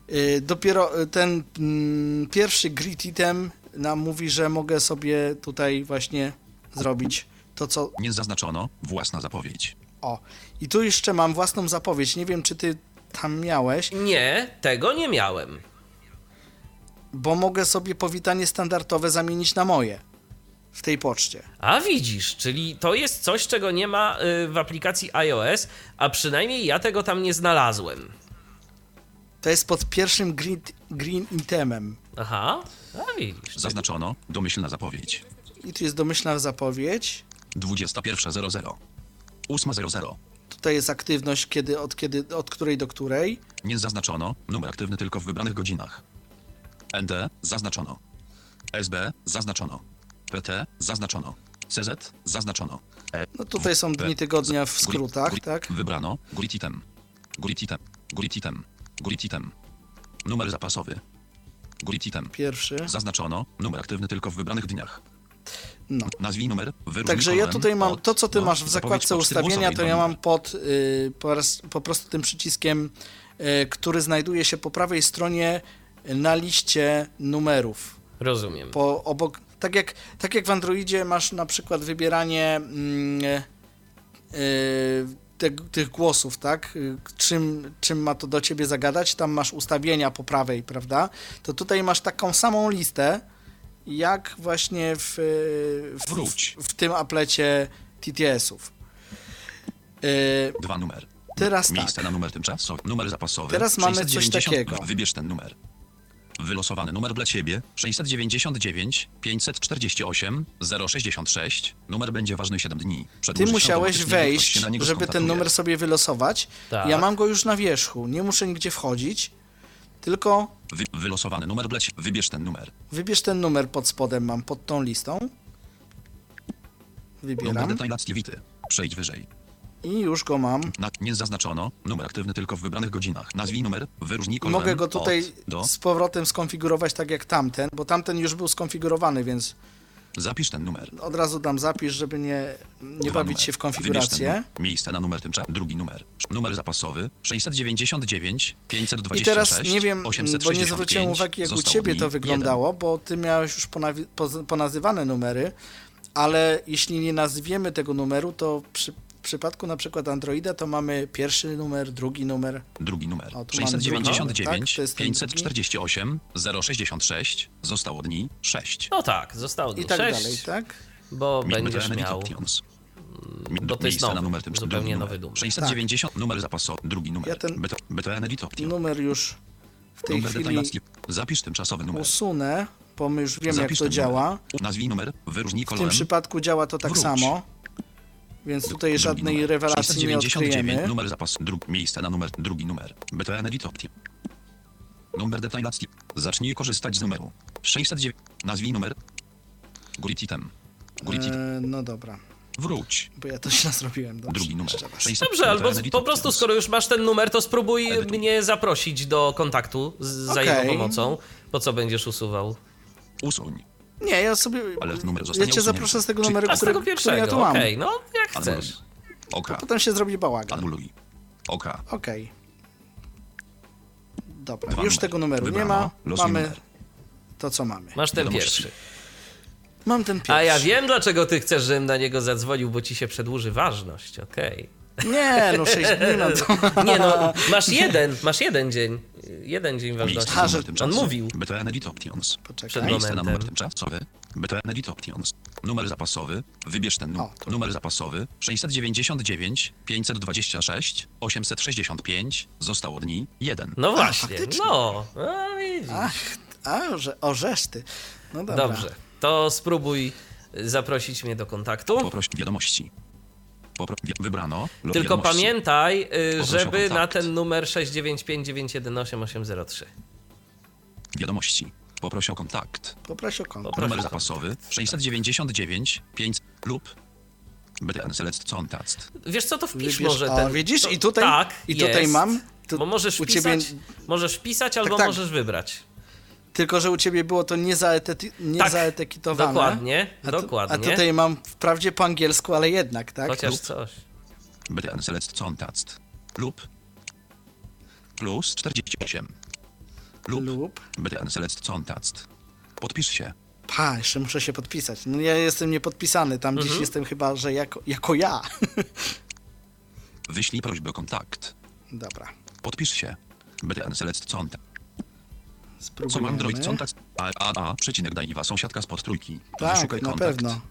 Y, Dopiero y, ten mm, pierwszy grid item nam mówi, że mogę sobie tutaj właśnie zrobić to, co. Nie zaznaczono. Własna zapowiedź. O. I tu jeszcze mam własną zapowiedź. Nie wiem, czy ty tam miałeś, Nie, tego nie miałem. bo mogę sobie powitanie standardowe zamienić na moje w tej poczcie. A widzisz, czyli to jest coś, czego nie ma y, w aplikacji iOS, a przynajmniej ja tego tam nie znalazłem. To jest pod pierwszym grid, green itemem. Aha, a widzisz. Zaznaczono. Domyślna zapowiedź. I tu jest domyślna zapowiedź. 21.00. 8.00. Tutaj jest aktywność, kiedy, od, kiedy, od której do której. Nie zaznaczono. Numer aktywny tylko w wybranych godzinach. ND. Zaznaczono. SB. Zaznaczono. PT. Zaznaczono. CZ. Zaznaczono. E. No tutaj są dni tygodnia w skrótach, tak? Wybrano. Grid item. Grid item. Grid item. Grid item. Numer zapasowy. Grid item. Pierwszy. Zaznaczono. Numer aktywny tylko w wybranych dniach. No. Nazwij numer. Także ja tutaj mam to, co ty do masz w zakładce ustawienia, to ja mam pod y, po, raz, po prostu tym przyciskiem, y, który znajduje się po prawej stronie na liście numerów. Rozumiem. Po obok, tak jak, tak jak w Androidzie masz na przykład wybieranie mm, y, te, tych głosów, tak? Y, Czym, czym ma to do ciebie zagadać? Tam masz ustawienia po prawej, prawda? To tutaj masz taką samą listę, jak właśnie w, y, w, Wróć. w tym aplecie TTS-ów. Y, Dwa numer. Teraz Miejsce tak. na numer tymczasowy. Numer zapasowy. Teraz mamy coś 690. takiego. Wybierz ten numer. Wylosowany numer dla Ciebie 699 548 066. Numer będzie ważny 7 dni. Ty musiałeś wejść, żeby ten numer sobie wylosować. Tak. Ja mam go już na wierzchu, nie muszę nigdzie wchodzić, tylko Wy, wylosowany numer Ciebie. Wybierz ten numer. wybierz ten numer pod spodem, mam pod tą listą. Numer Wybieram detailacji Przejdź wyżej. i już go mam. Na, nie zaznaczono. Numer aktywny tylko w wybranych godzinach. Nazwij numer. Wyróżnij kolorem mogę go tutaj od do. z powrotem skonfigurować tak jak tamten, bo tamten już był skonfigurowany, więc Zapisz ten numer. od razu dam zapisz, żeby nie, nie Dwa bawić numer. się w Wybierz ten konfigurację. Miejsce na numer tymczasowy. Drugi numer. Numer zapasowy 699 526 I teraz nie wiem, bo nie 865. zwróciłem uwagi, jak u ciebie to jeden. wyglądało, bo ty miałeś już ponawi- poz- ponazywane numery, ale jeśli nie nazwiemy tego numeru, to przy, przypadku na przykład Androida to mamy pierwszy numer, drugi numer. Drugi numer. O, tu mamy drugi numer, 699 tak? To jest ten 548 066. Zostało dni 6. No tak, zostało I dni tak 6, dalej, tak? bo Mi- będziesz miał... Options. bo to jest nowy, numer tym zupełnie nowy numer. 690 numer zapasowy. Drugi numer. Ja ten- BT- BTN. Numer już w tej Numer chwili. Zapisz tymczasowy numer. usunę, bo my już wiemy, jak to ten działa. Numer. Nazwij numer. Wyróżnij W tym kolorem. przypadku działa to tak Wróć. samo, więc tutaj Drugi żadnej numer. rewelacji nie 699, odkryjemy. numer zapas, dru, miejsce na numer, drugi numer. BTN Edit Option. Numer detailacji. Zacznij korzystać z numeru. 609. Nazwij numer. Grid item. Grid item. E, no dobra, Wróć. bo ja to źle zrobiłem. Dobrze, Drugi numer. jeszcze raz. 600, Dobrze, albo po prostu skoro już masz ten numer, to spróbuj Edytuj. mnie zaprosić do kontaktu z, za Okej. jego pomocą. Po co będziesz usuwał? Usuń. Nie, ja sobie. Ale numer ja zostanie cię usunięty. zaproszę z tego numeru, A z który, tego który pierwszego, ja tu mam. okej, no jak Anuluj. chcesz. Oka. Potem się zrobi bałagan. Anuluj. Oka. Okej. Dobra, Dwa już numery. tego numeru nie Wybrano. ma. Losuj Mamy numer. to, co mamy. Masz ten pierwszy. Mam ten pierwszy. A ja wiem, dlaczego ty chcesz, żebym na niego zadzwonił, bo ci się przedłuży ważność, okej. Nie, no 6 dni, no to... Nie no, masz jeden, masz jeden dzień. Jeden dzień ważności. Że- tymczasowy. on mówił. BTN Edit Options. Poczekaj. Miejsce na numer tymczasowy. BTN Edit Options. Numer zapasowy. Wybierz ten numer. Numer zapasowy 699 526 865. Zostało dni 1. No właśnie, faktycznie. no. A, widzisz. Ach, a, że orzesz ty. No dobra. Dobrze, to spróbuj zaprosić mnie do kontaktu. Poproś wiadomości. Wybrano. Tylko pamiętaj, y, żeby na ten numer 695918803. Wiadomości. Poproś o kontakt. Poproś o kontakt. Numer zapasowy 699 5 lub BTN Select Contakt. Wiesz co, to wpisz Wybierz- może o, ten... widzisz? To, I tutaj- tak, i tutaj jest, mam. Tu- bo możesz u ciebie- możesz wpisać albo tak. możesz wybrać. Tylko, że u ciebie było to niezaetety- niezaetykietowane. Dokładnie, A, tu, dokładnie. a tutaj mam wprawdzie po angielsku, ale jednak, tak? Chociaż lub- coś. BTN Select Contakt. Lub plus 48. Lub Lub. BTN Select Contakt. Podpisz się. Pa, jeszcze muszę się podpisać. No ja jestem niepodpisany, tam Mhm. gdzieś jestem chyba, że jako, jako ja. Wyślij prośbę o kontakt. Dobra, Podpisz się. BTN Select Contakt. Co spróbujemy. Android Contakt. A, a, a, przecinek daj wa sąsiadka spod trójki. Tak, Wyszukaj na kontakt. pewno.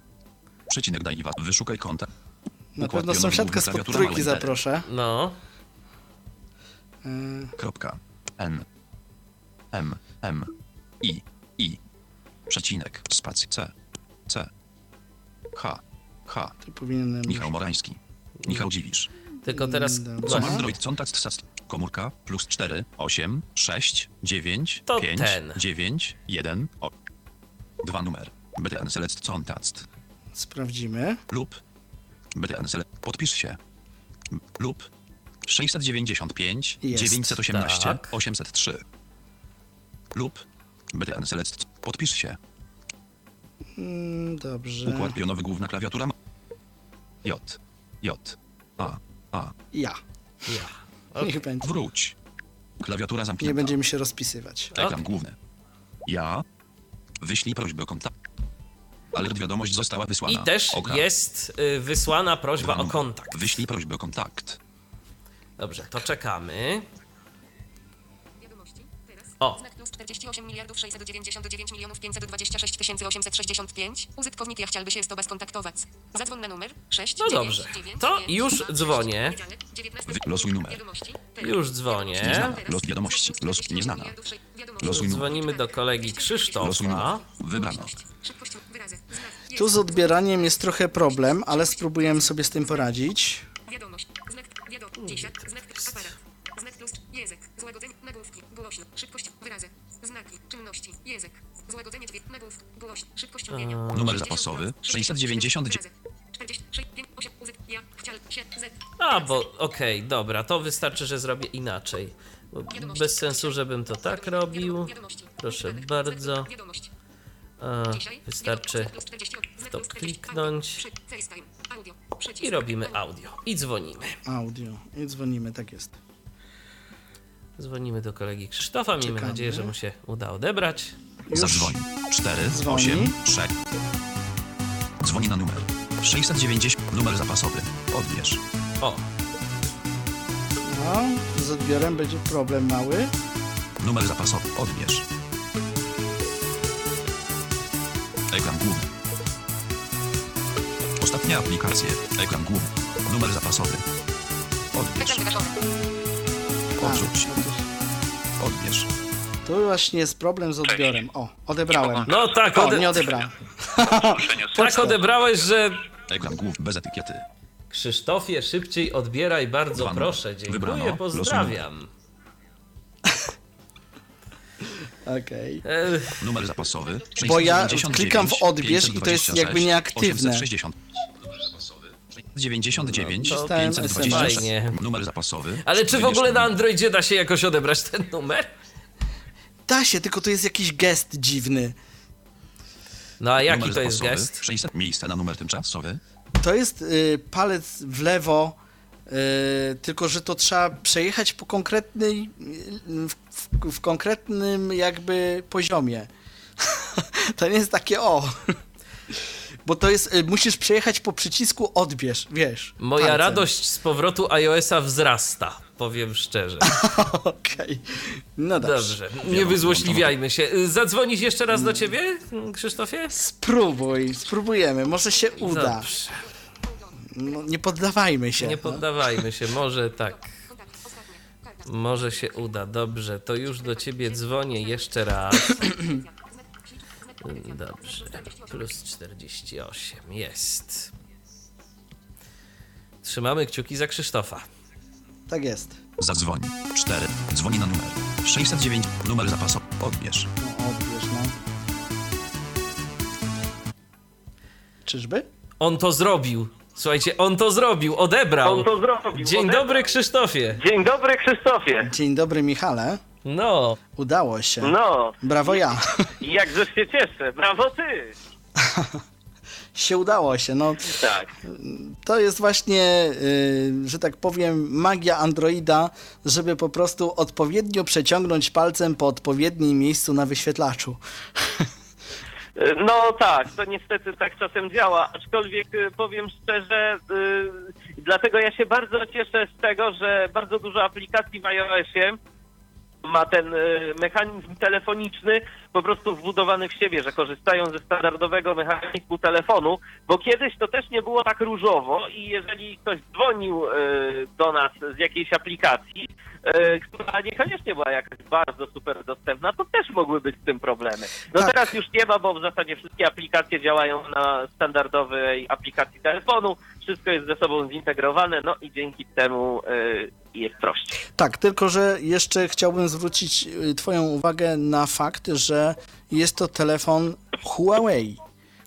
Przecinek daj wa. Wyszukaj kontakt. Na Układ pewno główny, spod trójki zaproszę. No, Yy, Kropka. N. M. M. I. I. Przecinek. Spacji. C. C. H. H. tu powinienem... Michał Morański. Michał Dziwisz. tylko teraz... Co Właśnie, Android Contact Sats. Komórka plus 4, 8, 6, 9, To 5, ten. 9, 1, o. Dwa numer. BTN Select Contact. Sprawdzimy. Lub. BTN Select. Podpisz się. Lub. 695, Jest. 918, Tak. 803. Lub. BTN Select. Podpisz się. Mm, dobrze. Układ pionowy główna klawiatura. J. J. A. A. Ja. ja. Niech będzie. Wróć. Klawiatura Nie zamknięta. będziemy się rozpisywać. Ekran Ok. główny. Ja. Wyślij prośbę o kontakt. Alert wiadomość została wysłana. I też Oka. jest y, wysłana prośba o kontakt. Wyślij prośbę o kontakt. Dobrze, to czekamy. Wiadomości. Teraz. O, 48 miliardów 699 milionów 526 tysięcy 865. Użytkownik ja chciałby się z Tobą skontaktować. Zadzwoń na numer 6 No 9, dobrze. 9, To 9, już 2, 6, dzwonię. poniedziałek, 19. Wy- losuj numer. Już dzwonię. Los wiadomości. Los 48 nieznana. Losuj numer. Dzwonimy do kolegi Krzysztofa. Wybrano. Tu z odbieraniem jest trochę problem, ale spróbujemy sobie z tym poradzić. Wiadomość. Znak. Wiadomość. Głośno. Szybkość mówienia. Numer zapasowy 699. 46, 5, 8, uzyk, ja, chciał, się, z. A, bo okej, dobra, to wystarczy, że zrobię inaczej. Bo Bez sensu, żebym to tak robił. Wiadomości. Proszę bardzo. A, Dzisiaj. wystarczy Znak plus 40, znak to plus 40, kliknąć audio, przy- FaceTime, audio, przycisk, i robimy audio. I dzwonimy. Audio. I dzwonimy, tak jest. Dzwonimy do kolegi Krzysztofa. Miejmy Czekamy. nadzieję, że mu się uda odebrać. Już Zadzwoń. 4, Dzwoni. 8, 6. Dzwoni na numer 690. Numer zapasowy. Odbierz. O, no, z odbiorem będzie problem mały. Numer zapasowy. Odbierz. Ekran główny. Ostatnie aplikacje. Ekran główny. Numer zapasowy. Odbierz. Odrzuć. Odbierz. Tu właśnie jest problem z odbiorem. O, odebrałem. no tak, O, ode... nie odebrałem. tak odebrałeś, że Ekran główny bez etykiety. Krzysztofie, szybciej odbieraj, bardzo Dwa proszę. Dziękuję, Wybrano. pozdrawiam. Okej. E, Numer zapasowy. Bo ja 699, klikam w odbierz i to jest 526, jakby nieaktywne. 860. Numer zapasowy. 99 No to Dostałem 526. fajnie. Numer zapasowy. ale czy w ogóle na Androidzie da się jakoś odebrać ten numer? Da się, tylko to jest jakiś gest dziwny. No a jaki Numer to jest gest? 600 miejsce na numer tymczasowy. To jest y, palec w lewo, y, tylko że to trzeba przejechać po konkretnej, y, w, w, w konkretnym jakby poziomie. to nie jest takie o. Bo to jest, y, musisz przejechać po przycisku odbierz, wiesz. Moja palcem. radość z powrotu iOS-a wzrasta, powiem szczerze. Okej. No dobrze. Dobrze, nie wyzłośliwiajmy się. Y, Zadzwonić jeszcze raz do ciebie, Krzysztofie? Spróbuj, spróbujemy, może się uda. Dobrze, No, nie poddawajmy się. nie no. poddawajmy się, może tak. Może się uda, dobrze, to już do ciebie dzwonię jeszcze raz. Dobrze. Plus 48. Jest. Trzymamy kciuki za Krzysztofa. Tak jest. Zadzwoń. 4. Dzwoni na numer 609. Numer zapasowy. Odbierz. No, odbierz, no. Czyżby? On to zrobił. Słuchajcie, on to zrobił, odebrał. On to zrobił. Dzień odebrał. dobry, Krzysztofie. Dzień dobry, Krzysztofie. Dzień dobry, Michale. No, Udało się. No, Brawo ja. jakżeż się cieszę. Brawo ty. się udało się. No, Tak. to jest właśnie, y, że tak powiem, magia Androida, żeby po prostu odpowiednio przeciągnąć palcem po odpowiednim miejscu na wyświetlaczu. No tak, to niestety tak czasem działa, aczkolwiek y, powiem szczerze, y, dlatego ja się bardzo cieszę z tego, że bardzo dużo aplikacji w iOSie ma ten y, mechanizm telefoniczny po prostu wbudowany w siebie, że korzystają ze standardowego mechanizmu telefonu, bo kiedyś to też nie było tak różowo i jeżeli ktoś dzwonił y, do nas z jakiejś aplikacji, y, która niekoniecznie była jakaś bardzo super dostępna, to też mogły być z tym problemy. No Tak. teraz już nie ma, bo w zasadzie wszystkie aplikacje działają na standardowej aplikacji telefonu, wszystko jest ze sobą zintegrowane, no i dzięki temu y, jest prościej. Tak, tylko że jeszcze chciałbym zwrócić y, Twoją uwagę na fakt, że jest to telefon Huawei,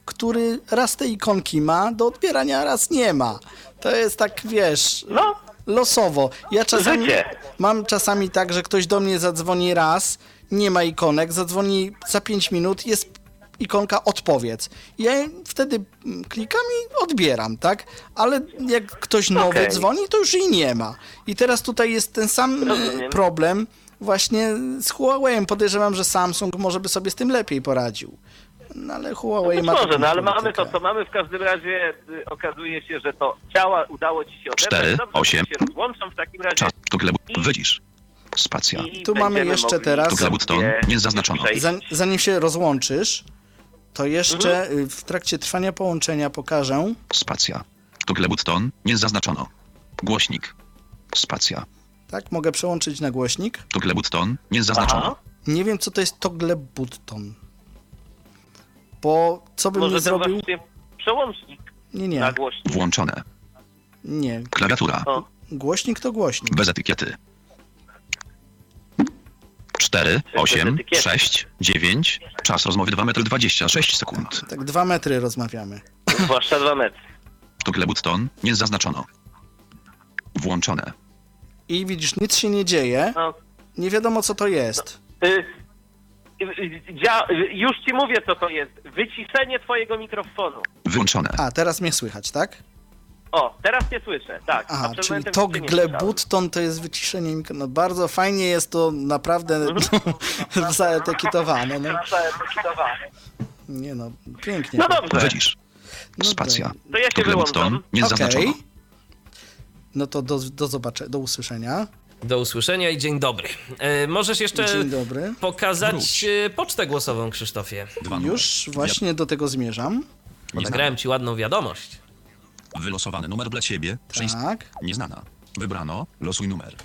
który raz te ikonki ma do odbierania, raz nie ma. To jest tak, wiesz, No, losowo. Ja czasami Życie. mam czasami tak, że ktoś do mnie zadzwoni raz, nie ma ikonek, zadzwoni za 5 minut, jest ikonka odpowiedz. Ja wtedy mm, klikam i odbieram, tak? Ale jak ktoś nowy Okej. dzwoni, to już jej nie ma. I teraz tutaj jest ten sam e, Rozumiem. problem właśnie z Huawei. Podejrzewam, że Samsung może by sobie z tym lepiej poradził. No ale Huawei być ma może, no ale mamy to, co mamy. W każdym razie y, okazuje się, że to działa, udało ci się odebrać. Cztery, Dobrze, osiem. to się rozłączam w takim razie. Czas. To gleb. Wycisz. Spacja. I Tu mamy jeszcze teraz- To glebutton. sobie Nie zaznaczono. Zanim się rozłączysz, to jeszcze Mhm. y, w trakcie trwania połączenia pokażę. Spacja. To glebutton. Nie zaznaczono. Głośnik. Spacja. Tak, mogę przełączyć na głośnik. To glebutton. Nie Aha. zaznaczono. Nie wiem, co to jest toggle button. Bo co bym Może nie zrobił? właśnie przełącznik Nie, na nie, głośnik. Włączone. nie. Klawiatura. O, Głośnik to głośnik. Bez etykiety. 4, 8, etykiety. 6, 9. Czas rozmowy 2 metry 26 sekund. Tak dwa metry rozmawiamy. zwłaszcza dwa metry. To glebutton. Nie zaznaczono. Włączone. I widzisz, nic się nie dzieje. No, Nie wiadomo, co to jest. y, y, y, dzia- y, już ci mówię, co to jest. Wyciszenie twojego mikrofonu. Wyłączone. A, teraz mnie słychać, tak? O, teraz cię słyszę, tak. A przed czyli momentem cię nie toggle słyszałem. button to jest wyciszenie mikrofonu. No bardzo fajnie jest to naprawdę Mhm. zaetykietowane. No, nie no, pięknie. No dobrze. No Spacja. to ja To się glebutton. wyłączam. Nie Okej. zaznaczono. No to do, do zobaczenia, do usłyszenia. do usłyszenia i dzień dobry. E, możesz jeszcze dobry. pokazać Wróć. e, pocztę głosową, Krzysztofie. Już właśnie do tego zmierzam. Nagrałem ci ładną wiadomość. Wylosowany numer dla ciebie. Tak. Nieznana. Wybrano. Losuj numer.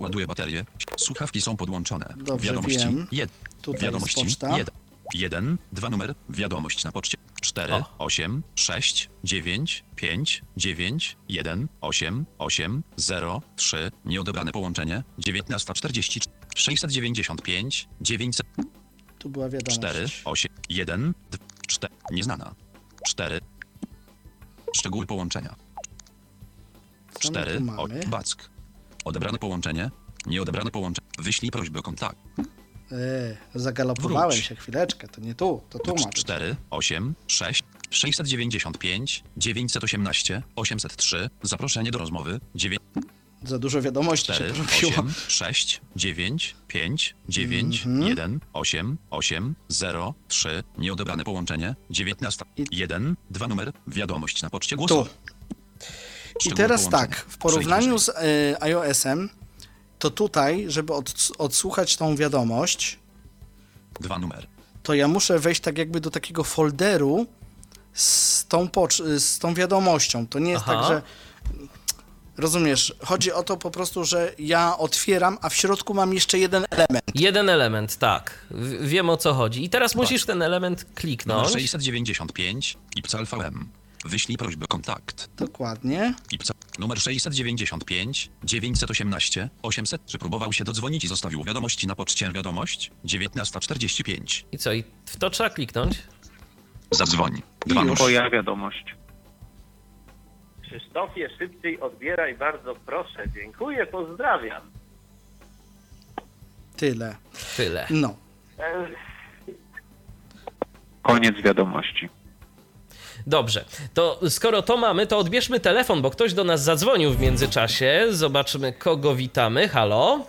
Ładuję baterię. Słuchawki są podłączone. Dobrze, Wiadomości. wiem. Jed. Tutaj Wiadomości. jest poczta. Jeden. Jeden. Dwa numer. Wiadomość na poczcie. Cztery. O. Osiem. Sześć. Dziewięć. Pięć. Dziewięć. Jeden. Osiem. Osiem. Zero. Trzy. Nieodebrane połączenie. Dziewiętnasta czterdzieści. Sześćset dziewięćdziesiąt pięć. Dziewięćset. Tu była wiadomość. 4, 8, 1, 4, nieznana. 4. Szczegóły połączenia. Co my 4, tu o, mamy? back. Odebrane połączenie, nieodebrane połączenie. Wyślij prośbę o kontakt. E, zagalopowałem Wróć. się chwileczkę, to nie tu, to tu ma być. 4, 8, 6, 695, 918, 803. Zaproszenie do rozmowy. 9, Za dużo wiadomości 4, się porobiło. 8, 6, 9, 5, 9, Mhm. 1, 8, 8, 0, 3. Nieodebrane połączenie. 19, I- 1, 2 numer. Wiadomość na poczcie Tu. głosowej. I teraz tak, w porównaniu z y, iOS-em, to tutaj, żeby od, odsłuchać tą wiadomość. Dwa numer. to ja muszę wejść tak jakby do takiego folderu z tą, z tą wiadomością. To nie jest Aha. tak, że Rozumiesz? Chodzi o to po prostu, że ja otwieram, a w środku mam jeszcze jeden element. Jeden element, tak. W- Wiem o co chodzi. I teraz musisz ten element Numer kliknąć. 695 IPCAL VM. Wyślij prośbę kontakt. Dokładnie. IPCAL numer 695 918 800. Czy próbował się dodzwonić i zostawił wiadomości na poczcie wiadomość? 19.45. I co? I w to trzeba kliknąć. Zadzwoń. I Dwa. Twoja wiadomość. Krzysztofie, szybciej odbieraj, bardzo proszę. Dziękuję, pozdrawiam. Tyle. Tyle. No. Koniec wiadomości. Dobrze, to skoro to mamy, to odbierzmy telefon, bo ktoś do nas zadzwonił w międzyczasie. Zobaczymy, kogo witamy. Halo?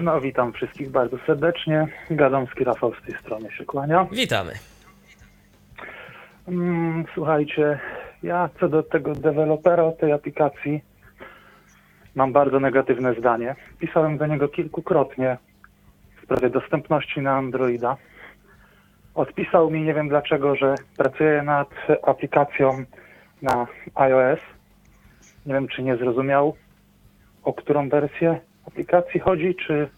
No, witam wszystkich bardzo serdecznie. Gadomski Rafał z tej strony się kłania. Witamy. Mm, słuchajcie, ja co do tego dewelopera tej aplikacji mam bardzo negatywne zdanie. Pisałem do niego kilkukrotnie w sprawie dostępności na Androida. Odpisał mi, nie wiem dlaczego, że pracuje nad aplikacją na iOS. Nie wiem, czy nie zrozumiał, o którą wersję aplikacji chodzi, czy,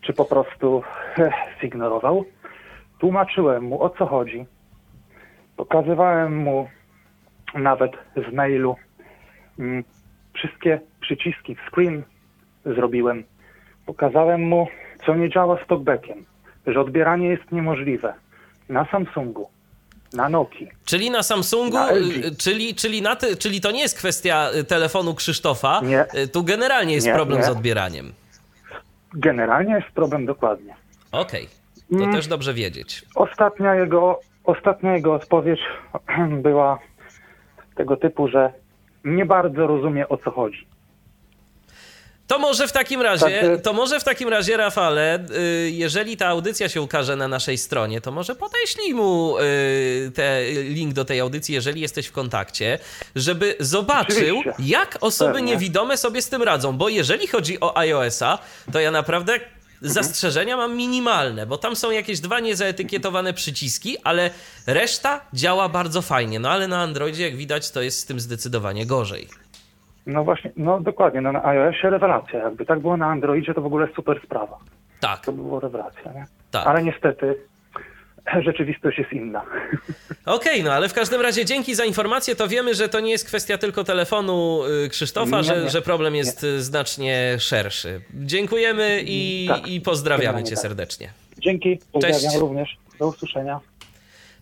czy po prostu eh, zignorował. Tłumaczyłem mu, o co chodzi. Pokazywałem mu nawet w mailu mm, wszystkie przyciski, screen zrobiłem. Pokazałem mu, co nie działa z talkbackiem, że odbieranie jest niemożliwe na Samsungu, na Nokii. Czyli na Samsungu, Na y, czyli, czyli, na ty, czyli to nie jest kwestia y, telefonu Krzysztofa. Nie. Y, Tu generalnie jest Nie, problem nie. z odbieraniem. Generalnie jest problem dokładnie. Okej, to Mm. też dobrze wiedzieć. Ostatnia jego, ostatnia jego odpowiedź była tego typu, że nie bardzo rozumie o co chodzi. To może w takim razie, Także- to może w takim razie, Rafale, y, jeżeli ta audycja się ukaże na naszej stronie, to może podeślij mu y, te, link do tej audycji, jeżeli jesteś w kontakcie, żeby zobaczył, jak osoby Pewnie. niewidome sobie z tym radzą. Bo jeżeli chodzi o iOS-a, to ja naprawdę zastrzeżenia mam minimalne, bo tam są jakieś dwa niezaetykietowane przyciski, ale reszta działa bardzo fajnie. No ale na Androidzie, jak widać, to jest z tym zdecydowanie gorzej. No właśnie, no dokładnie, no na iOSie rewelacja. Jakby tak było na Androidzie, to w ogóle super sprawa. Tak, To by było rewelacja, nie? tak. Ale niestety rzeczywistość jest inna. Okej, no ale w każdym razie dzięki za informację, to wiemy, że to nie jest kwestia tylko telefonu y, Krzysztofa, Nie, że, nie. że problem jest y, znacznie szerszy. Dziękujemy i, Tak, i pozdrawiamy cię tak. serdecznie. Dzięki, pozdrawiam Cześć. również. Do usłyszenia.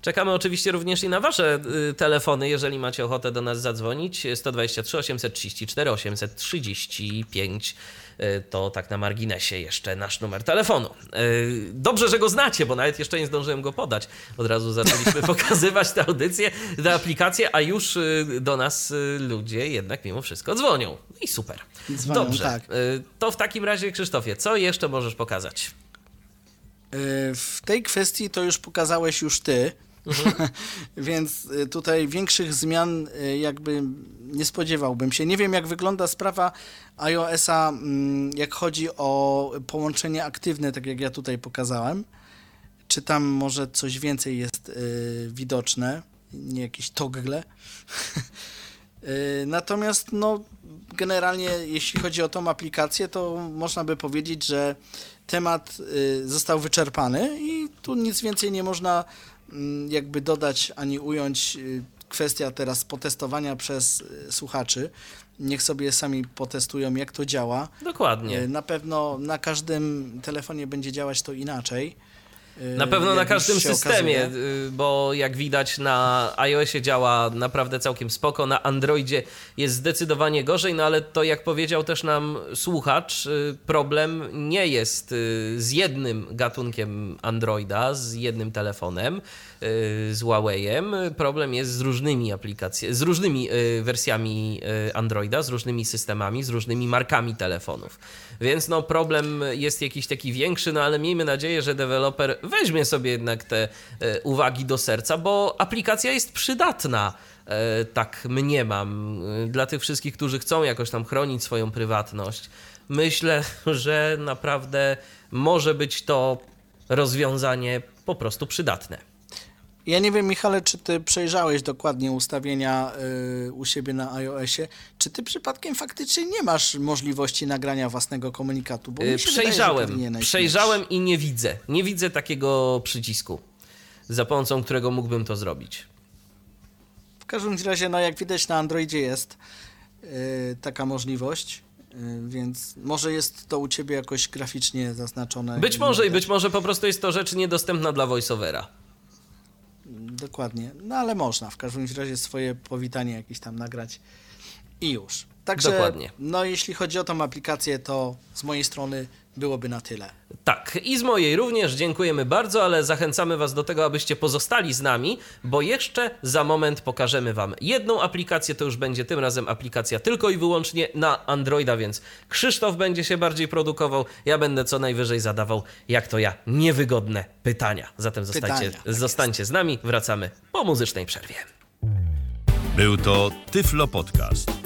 Czekamy oczywiście również i na wasze y, telefony, jeżeli macie ochotę do nas zadzwonić. 123 834 835 y, to tak na marginesie jeszcze nasz numer telefonu. Y, Dobrze, że go znacie, bo nawet jeszcze nie zdążyłem go podać. Od razu zaczęliśmy pokazywać tę audycję, tę aplikację, a już y, do nas ludzie jednak mimo wszystko dzwonią. No I super. Dzwonią, Dobrze, tak. to w takim razie Krzysztofie, co jeszcze możesz pokazać? W tej kwestii to już pokazałeś już ty, więc y, tutaj większych zmian y, jakby nie spodziewałbym się. Nie wiem, jak wygląda sprawa iOS-a, mm, jak chodzi o połączenie aktywne, tak jak ja tutaj pokazałem. Czy tam może coś więcej jest y, widoczne, nie jakieś toggle. Y, Natomiast no, generalnie jeśli chodzi o tą aplikację, to można by powiedzieć, że temat został wyczerpany i tu nic więcej nie można jakby dodać ani ująć. Y, Kwestia teraz potestowania przez y, słuchaczy. Niech sobie sami potestują, jak to działa. Dokładnie. Y, Na pewno na każdym telefonie będzie działać to inaczej. Y, Na pewno jak na każdym systemie, okazuje. y, bo jak widać na iOSie działa naprawdę całkiem spoko, na Androidzie jest zdecydowanie gorzej, no ale to jak powiedział też nam słuchacz, y, problem nie jest y, z jednym gatunkiem Androida, z jednym telefonem, y, z Huawei'em, problem jest z różnymi aplikacjami, z różnymi y, wersjami y, Androida, z różnymi systemami, z różnymi markami telefonów. Więc no problem jest jakiś taki większy, no ale miejmy nadzieję, że deweloper weźmie sobie jednak te uwagi do serca, bo aplikacja jest przydatna. Tak mniemam, dla tych wszystkich, którzy chcą jakoś tam chronić swoją prywatność. Myślę, że naprawdę może być to rozwiązanie po prostu przydatne. Ja nie wiem, Michale, czy ty przejrzałeś dokładnie ustawienia y, u siebie na iOSie. Czy ty przypadkiem faktycznie nie masz możliwości nagrania własnego komunikatu? Bo Y, mi się wydaje, Przejrzałem, przejrzałem i nie widzę. Nie widzę takiego przycisku, za pomocą którego mógłbym to zrobić. W każdym razie, no jak widać na Androidzie jest y, taka możliwość, y, więc może jest to u ciebie jakoś graficznie zaznaczone. Być może i być może po prostu jest to rzecz niedostępna dla voiceovera. Dokładnie. No ale można w każdym razie swoje powitanie jakieś tam nagrać i już. Także, Dokładnie. no jeśli chodzi o tą aplikację, to z mojej strony byłoby na tyle. Tak, i z mojej również dziękujemy bardzo, ale zachęcamy Was do tego, abyście pozostali z nami, bo jeszcze za moment pokażemy Wam jedną aplikację. To już będzie tym razem aplikacja tylko i wyłącznie na Androida, więc Krzysztof będzie się bardziej produkował. Ja będę co najwyżej zadawał, jak to ja, niewygodne pytania. Zatem zostańcie, Pytania, tak zostańcie z nami, wracamy po muzycznej przerwie. Był to Tyflo Podcast.